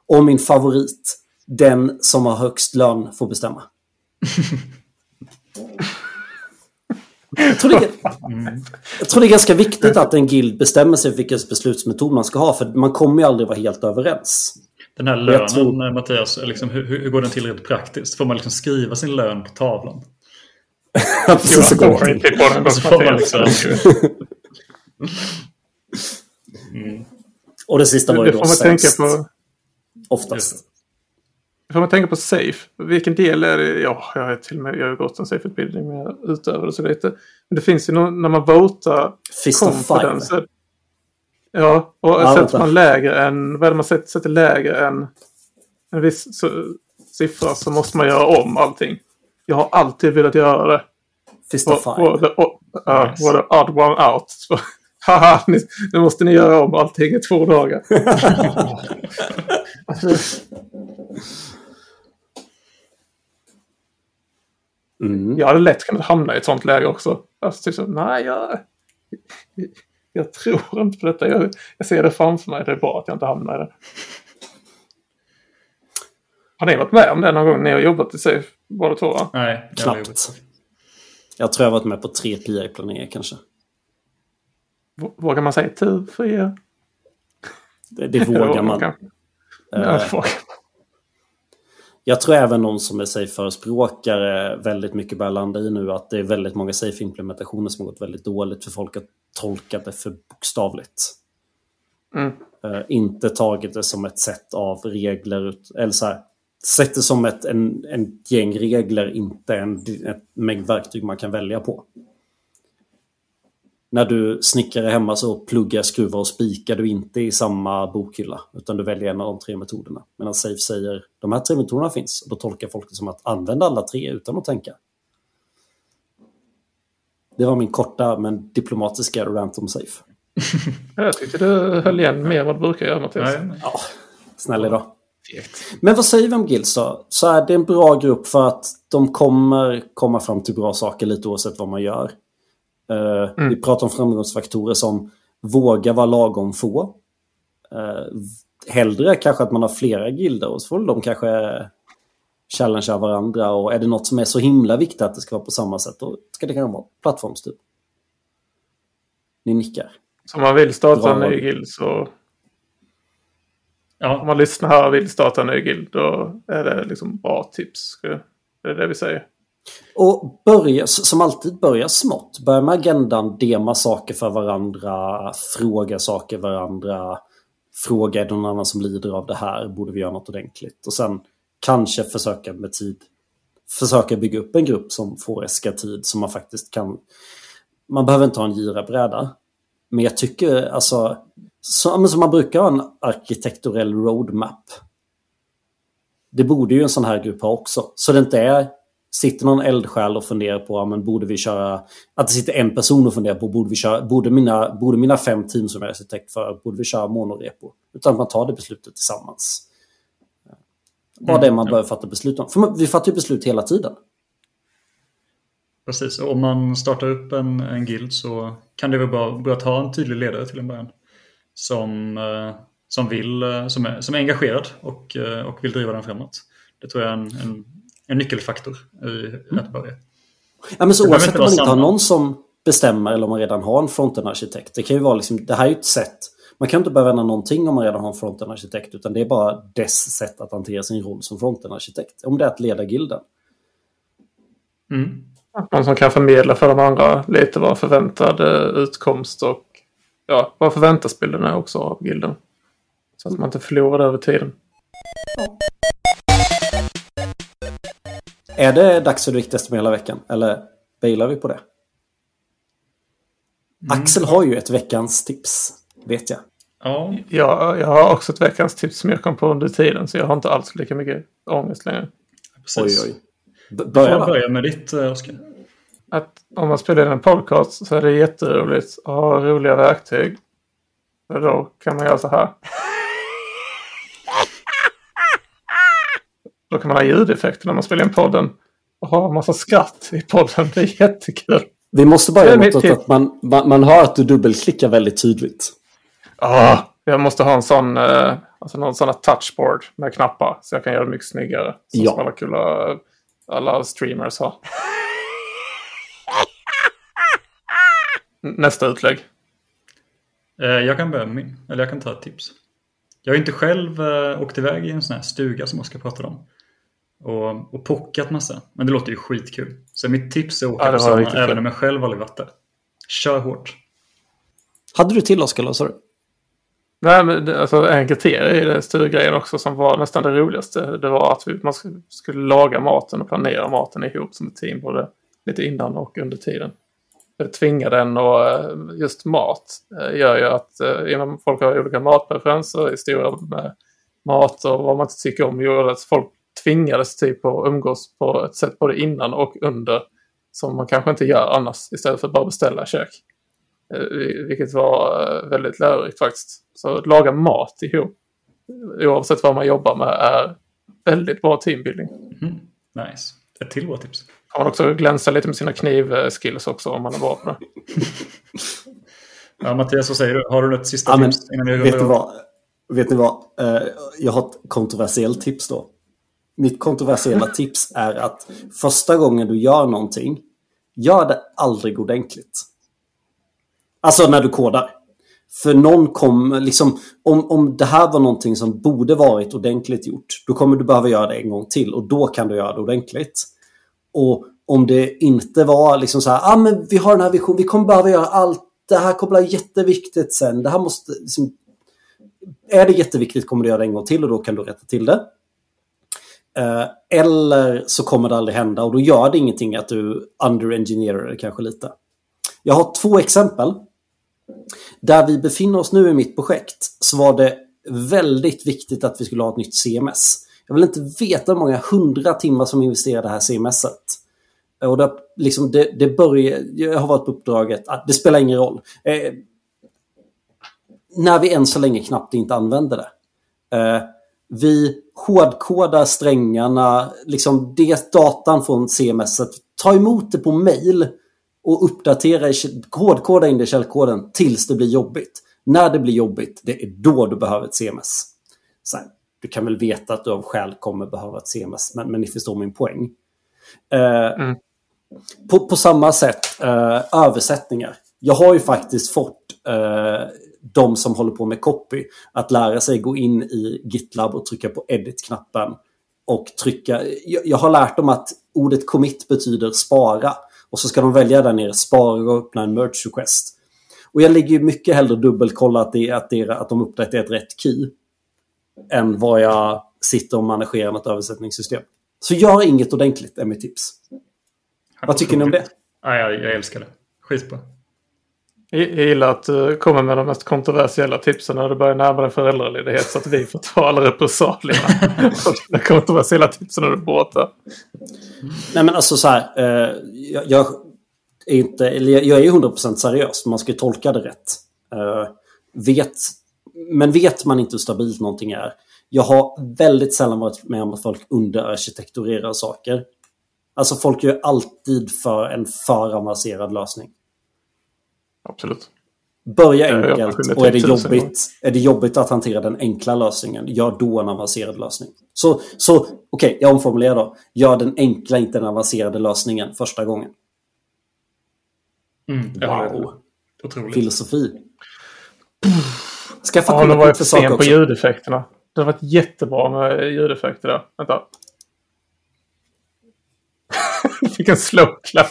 Och min favorit, den som har högst lön får bestämma. Jag tror, det, jag tror det är ganska viktigt att en guild bestämmer sig för vilken beslutsmetod man ska ha. För man kommer ju aldrig vara helt överens. Den här lönen, tror... Mattias, liksom, hur, hur, går den till rent praktiskt? Får man liksom skriva sin lön på tavlan? ja, precis. Så går det till på den. Så får man liksom... mm. Och det sista var ju då Det får man tänka på. Oftast. Får man tänka på safe? Vilken del är det? Ja, jag har till och med jag har gått en safe-utbildning men jag utövar det så lite. Men det finns ju någon, när man votar Fist of five. Ja, och ja, sätter man lägre än, vad är det man sätter, sätter lägre än en viss så, siffra så måste man göra om allting. Jag har alltid velat göra det. Fist of. Och, och, och, uh, nice. What odd one out. Haha, nu måste ni göra om allting i två dagar. Mm. Jag hade lätt kunnat hamna i ett sånt läge också. Alltså, typ så, nej, jag, jag tror inte på detta. Jag, jag ser det framför mig. Det är bra att jag inte hamnar i det. Har ni varit med om det någon gång? Ni har jobbat i SAFE båda två va? Nej, jag knappt. Jag tror jag har varit med på tre PI-planeringar kanske. V vågar man säga tur för er? Det, det vågar man. Uh, jag tror även någon som är safe-förespråkare väldigt mycket börjar landa i nu att det är väldigt många safe-implementationer som har gått väldigt dåligt för folk har tolkat det för bokstavligt. Mm. Uh, inte tagit det som ett sätt av regler, eller så här, sett det som ett en, en gäng regler, inte en, ett mängd verktyg man kan välja på när du snickrar hemma så pluggar, skruvar och spikar du inte i samma bokhylla. Utan du väljer en av de tre metoderna. Medan Safe säger de här tre metoderna finns. Och då tolkar folk det som att använda alla tre utan att tänka. Det var min korta men diplomatiska rant om Safe. Jag tyckte du höll igen mer än vad du brukar göra Mattias. Ja, snälla idag. Men vad säger vi om Gills då? Så är det en bra grupp för att de kommer komma fram till bra saker lite oavsett vad man gör. Uh, mm. Vi pratar om framgångsfaktorer som våga vara lagom få. Uh, hellre kanske att man har flera gilder och så får de kanske challengea varandra och är det något som är så himla viktigt att det ska vara på samma sätt då ska det kanske vara plattformstyp. Ni nickar. Så om man vill starta en ny val. guild så... Om Ja, man lyssnar här och vill starta en ny guild då är det liksom bra tips. Ska- Det är det vi säger. Och börja, som alltid, börja smått. Börja med agendan, dema saker för varandra, fråga saker varandra. Fråga är det någon annan som lider av det här, borde vi göra något ordentligt? Och sen kanske försöka med tid försöka bygga upp en grupp som får äska tid som man faktiskt kan... Man behöver inte ha en girabräda. Men jag tycker alltså, men som man brukar ha en arkitekturell roadmap. Det borde ju en sån här grupp ha också. Så det inte är sitter någon eldsjäl och funderar på ja, men borde vi köra... Att det sitter en person och funderar på borde vi köra... Borde mina, borde mina fem team som jag är arkitekt för, borde vi köra monorepo? Utan att man tar det beslutet tillsammans. Bara det man ja. behöver fatta beslut om. För man, vi fattar ju beslut hela tiden. precis. Om man startar upp en, en guild så kan det vara bra, bra att ha en tydlig ledare till en början. Som, eh, som, vill, eh, som, är, som är engagerad och, eh, och vill driva den framåt. Det tror jag är en, en, en nyckelfaktor i att börja. Ja, men så oavsett om man inte har någon som bestämmer eller om man redan har en fronten-arkitekt. Det kan ju vara liksom, det här är ju ett sätt. Man kan inte behöva ändra någonting om man redan har en fronten-arkitekt. Utan det är bara dess sätt att hantera sin roll som fronten-arkitekt. Om det är att leda gilden. Mm. Någon som kan förmedla för de andra lite vad förväntad eh, utkomst och ja, vad förväntasbilden är också av gilden. Så att man inte förlorar det över tiden. Är det dags för det viktigaste med hela veckan? Eller bailar vi på det? Axel har ju ett veckans tips, vet jag. Ja, Jag, jag har också ett veckans tips som jag kom på under tiden så jag har inte alls lika mycket ångest längre. precis. Oj, oj. B- Börja börja med ditt, eh, Oskar. Att om man spelar in en podcast så är det jätteroligt att ha roliga verktyg. För då kan man göra så här. Då kan man ha ljudeffekter när man spelar in podden. Och ha en massa skratt i podden. Det är jättekul. Vi måste är mot mitt att, man, man, man hör att du dubbelklickar väldigt tydligt. Ah, jag måste ha en sån, eh, alltså någon sån här touchboard med knappar. Så jag kan göra det mycket snyggare. Så Ja. som alla kula, alla streamers har. Nästa utlägg. Eh, Jag kan börja med min, eller jag kan ta ett tips. Jag har inte själv eh, åkt iväg i en sån här stuga som Oskar pratade om. Och, och pockat massa. Men det låter ju skitkul. Så mitt tips är att åka Ja, på riktigt även kul. om jag själv aldrig varit där. Kör hårt. Hade du till Oskar, eller sa du? Nej, men alltså, en kriterie i den stuggrejen också som var nästan det roligaste. Det var att vi, man sk- skulle laga maten och planera maten ihop som ett team. Både lite innan och under tiden. Eh, tvinga den och eh, just mat eh, gör ju att folk har olika matpreferenser, historia med mat och vad man inte tycker om gjorde att folk tvingades typ att umgås på ett sätt både innan och under som man kanske inte gör annars istället för att bara beställa kök. Vilket var väldigt lärorikt faktiskt. Så att laga mat ihop, oavsett vad man jobbar med, är väldigt bra teambuilding. Mm. Nice. Ett till bra tips. Kan man också glänsa lite med sina knivskills också om man är bra på det. Ja, Mattias, vad säger du? Har du ett sista Ja, men, tips innan vi vet, av? vad? vet ni vad? Eh, Jag har ett kontroversiellt tips då. Mitt kontroversiella tips är att första gången du gör någonting, gör det aldrig ordentligt. Alltså när du kodar. För någon kommer, liksom, om, om det här var någonting som borde varit ordentligt gjort, då kommer du behöva göra det en gång till och då kan du göra det ordentligt. Och om det inte var liksom så här, ah, men vi har den här visionen, vi kommer behöva göra allt, det här kommer bli jätteviktigt sen, det här måste, liksom, är det jätteviktigt kommer du göra det en gång till och då kan du rätta till det. Eh, eller så kommer det aldrig hända och då gör det ingenting att du underengineerar det kanske lite. Jag har två exempel. Där vi befinner oss nu i mitt projekt så var det väldigt viktigt att vi skulle ha ett nytt CMS. Jag vill inte veta hur många hundra timmar som investerar i det här CMSet. Och det, liksom det, det börjar, jag har varit på uppdraget, att det spelar ingen roll. Eh, när vi än så länge knappt inte använder det. Eh, vi hårdkodar strängarna, liksom det datan från CMS, ta emot det på mail och uppdatera, hårdkoda in det i källkoden tills det blir jobbigt. När det blir jobbigt, det är då du behöver ett CMS. Så här, du kan väl veta att du av skäl kommer behöva ett CMS, men, men ni förstår min poäng. Eh, Mm. på, på samma sätt, eh, översättningar. Jag har ju faktiskt fått eh, de som håller på med copy att lära sig gå in i GitLab och trycka på edit-knappen. Och trycka, jag, jag har lärt dem att ordet commit betyder spara. Och så ska de välja där nere, spara och öppna en merge request. Och jag ligger mycket hellre dubbelkolla att, det, att, det, att de uppdaterat rätt key. Än vad jag sitter och managerar något översättningssystem. Så gör inget ordentligt är mitt tips. Vad tycker ni om det? Ja, jag, jag älskar det. Skitbra. Jag gillar att du kommer med de mest kontroversiella tipsen när du börjar närma dig föräldraledighet så att vi får ta alla repressalierna. De kontroversiella tipsen är du borta. Nej men alltså så här. Eh, jag, jag är inte, eller jag, jag är ju 100% seriös. Man ska ju tolka det rätt. Eh, vet, men vet man inte hur stabilt någonting är. Jag har väldigt sällan varit med om att folk underarkitekturerar saker. Alltså folk gör alltid för en för avancerad lösning. Absolut. Börja enkelt och är det, jobbigt, är det jobbigt att hantera den enkla lösningen, gör då en avancerad lösning. Så, så okej, jag omformulerar då. Gör den enkla, inte den avancerade lösningen första gången. Mm. Wow, Otroligt. filosofi. Skaffa Ja, nu var jag för sen på ljudeffekterna. Det har varit jättebra med ljudeffekter där. Vänta. Fick en slow clap.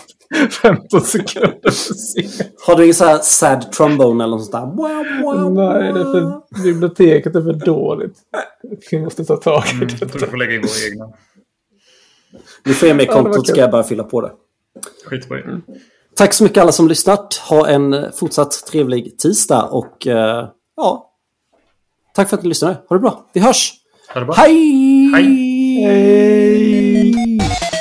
15 sekunder för sent. Har du ingen så här sad trombone eller något sånt där? Wow, wow, Nej, det är för, biblioteket är för dåligt. Vi måste ta tag i Mm, det. jag tror du får lägga in våra egna. Du får ge mig Ja, det kontot kul. ska jag bara fylla på det. Skitbra. Tack så mycket alla som lyssnat. Ha en fortsatt trevlig tisdag och eh, ja. Tack för att ni lyssnade. Ha det bra. Vi hörs. Ha det bra. Hej! Hej! Hej!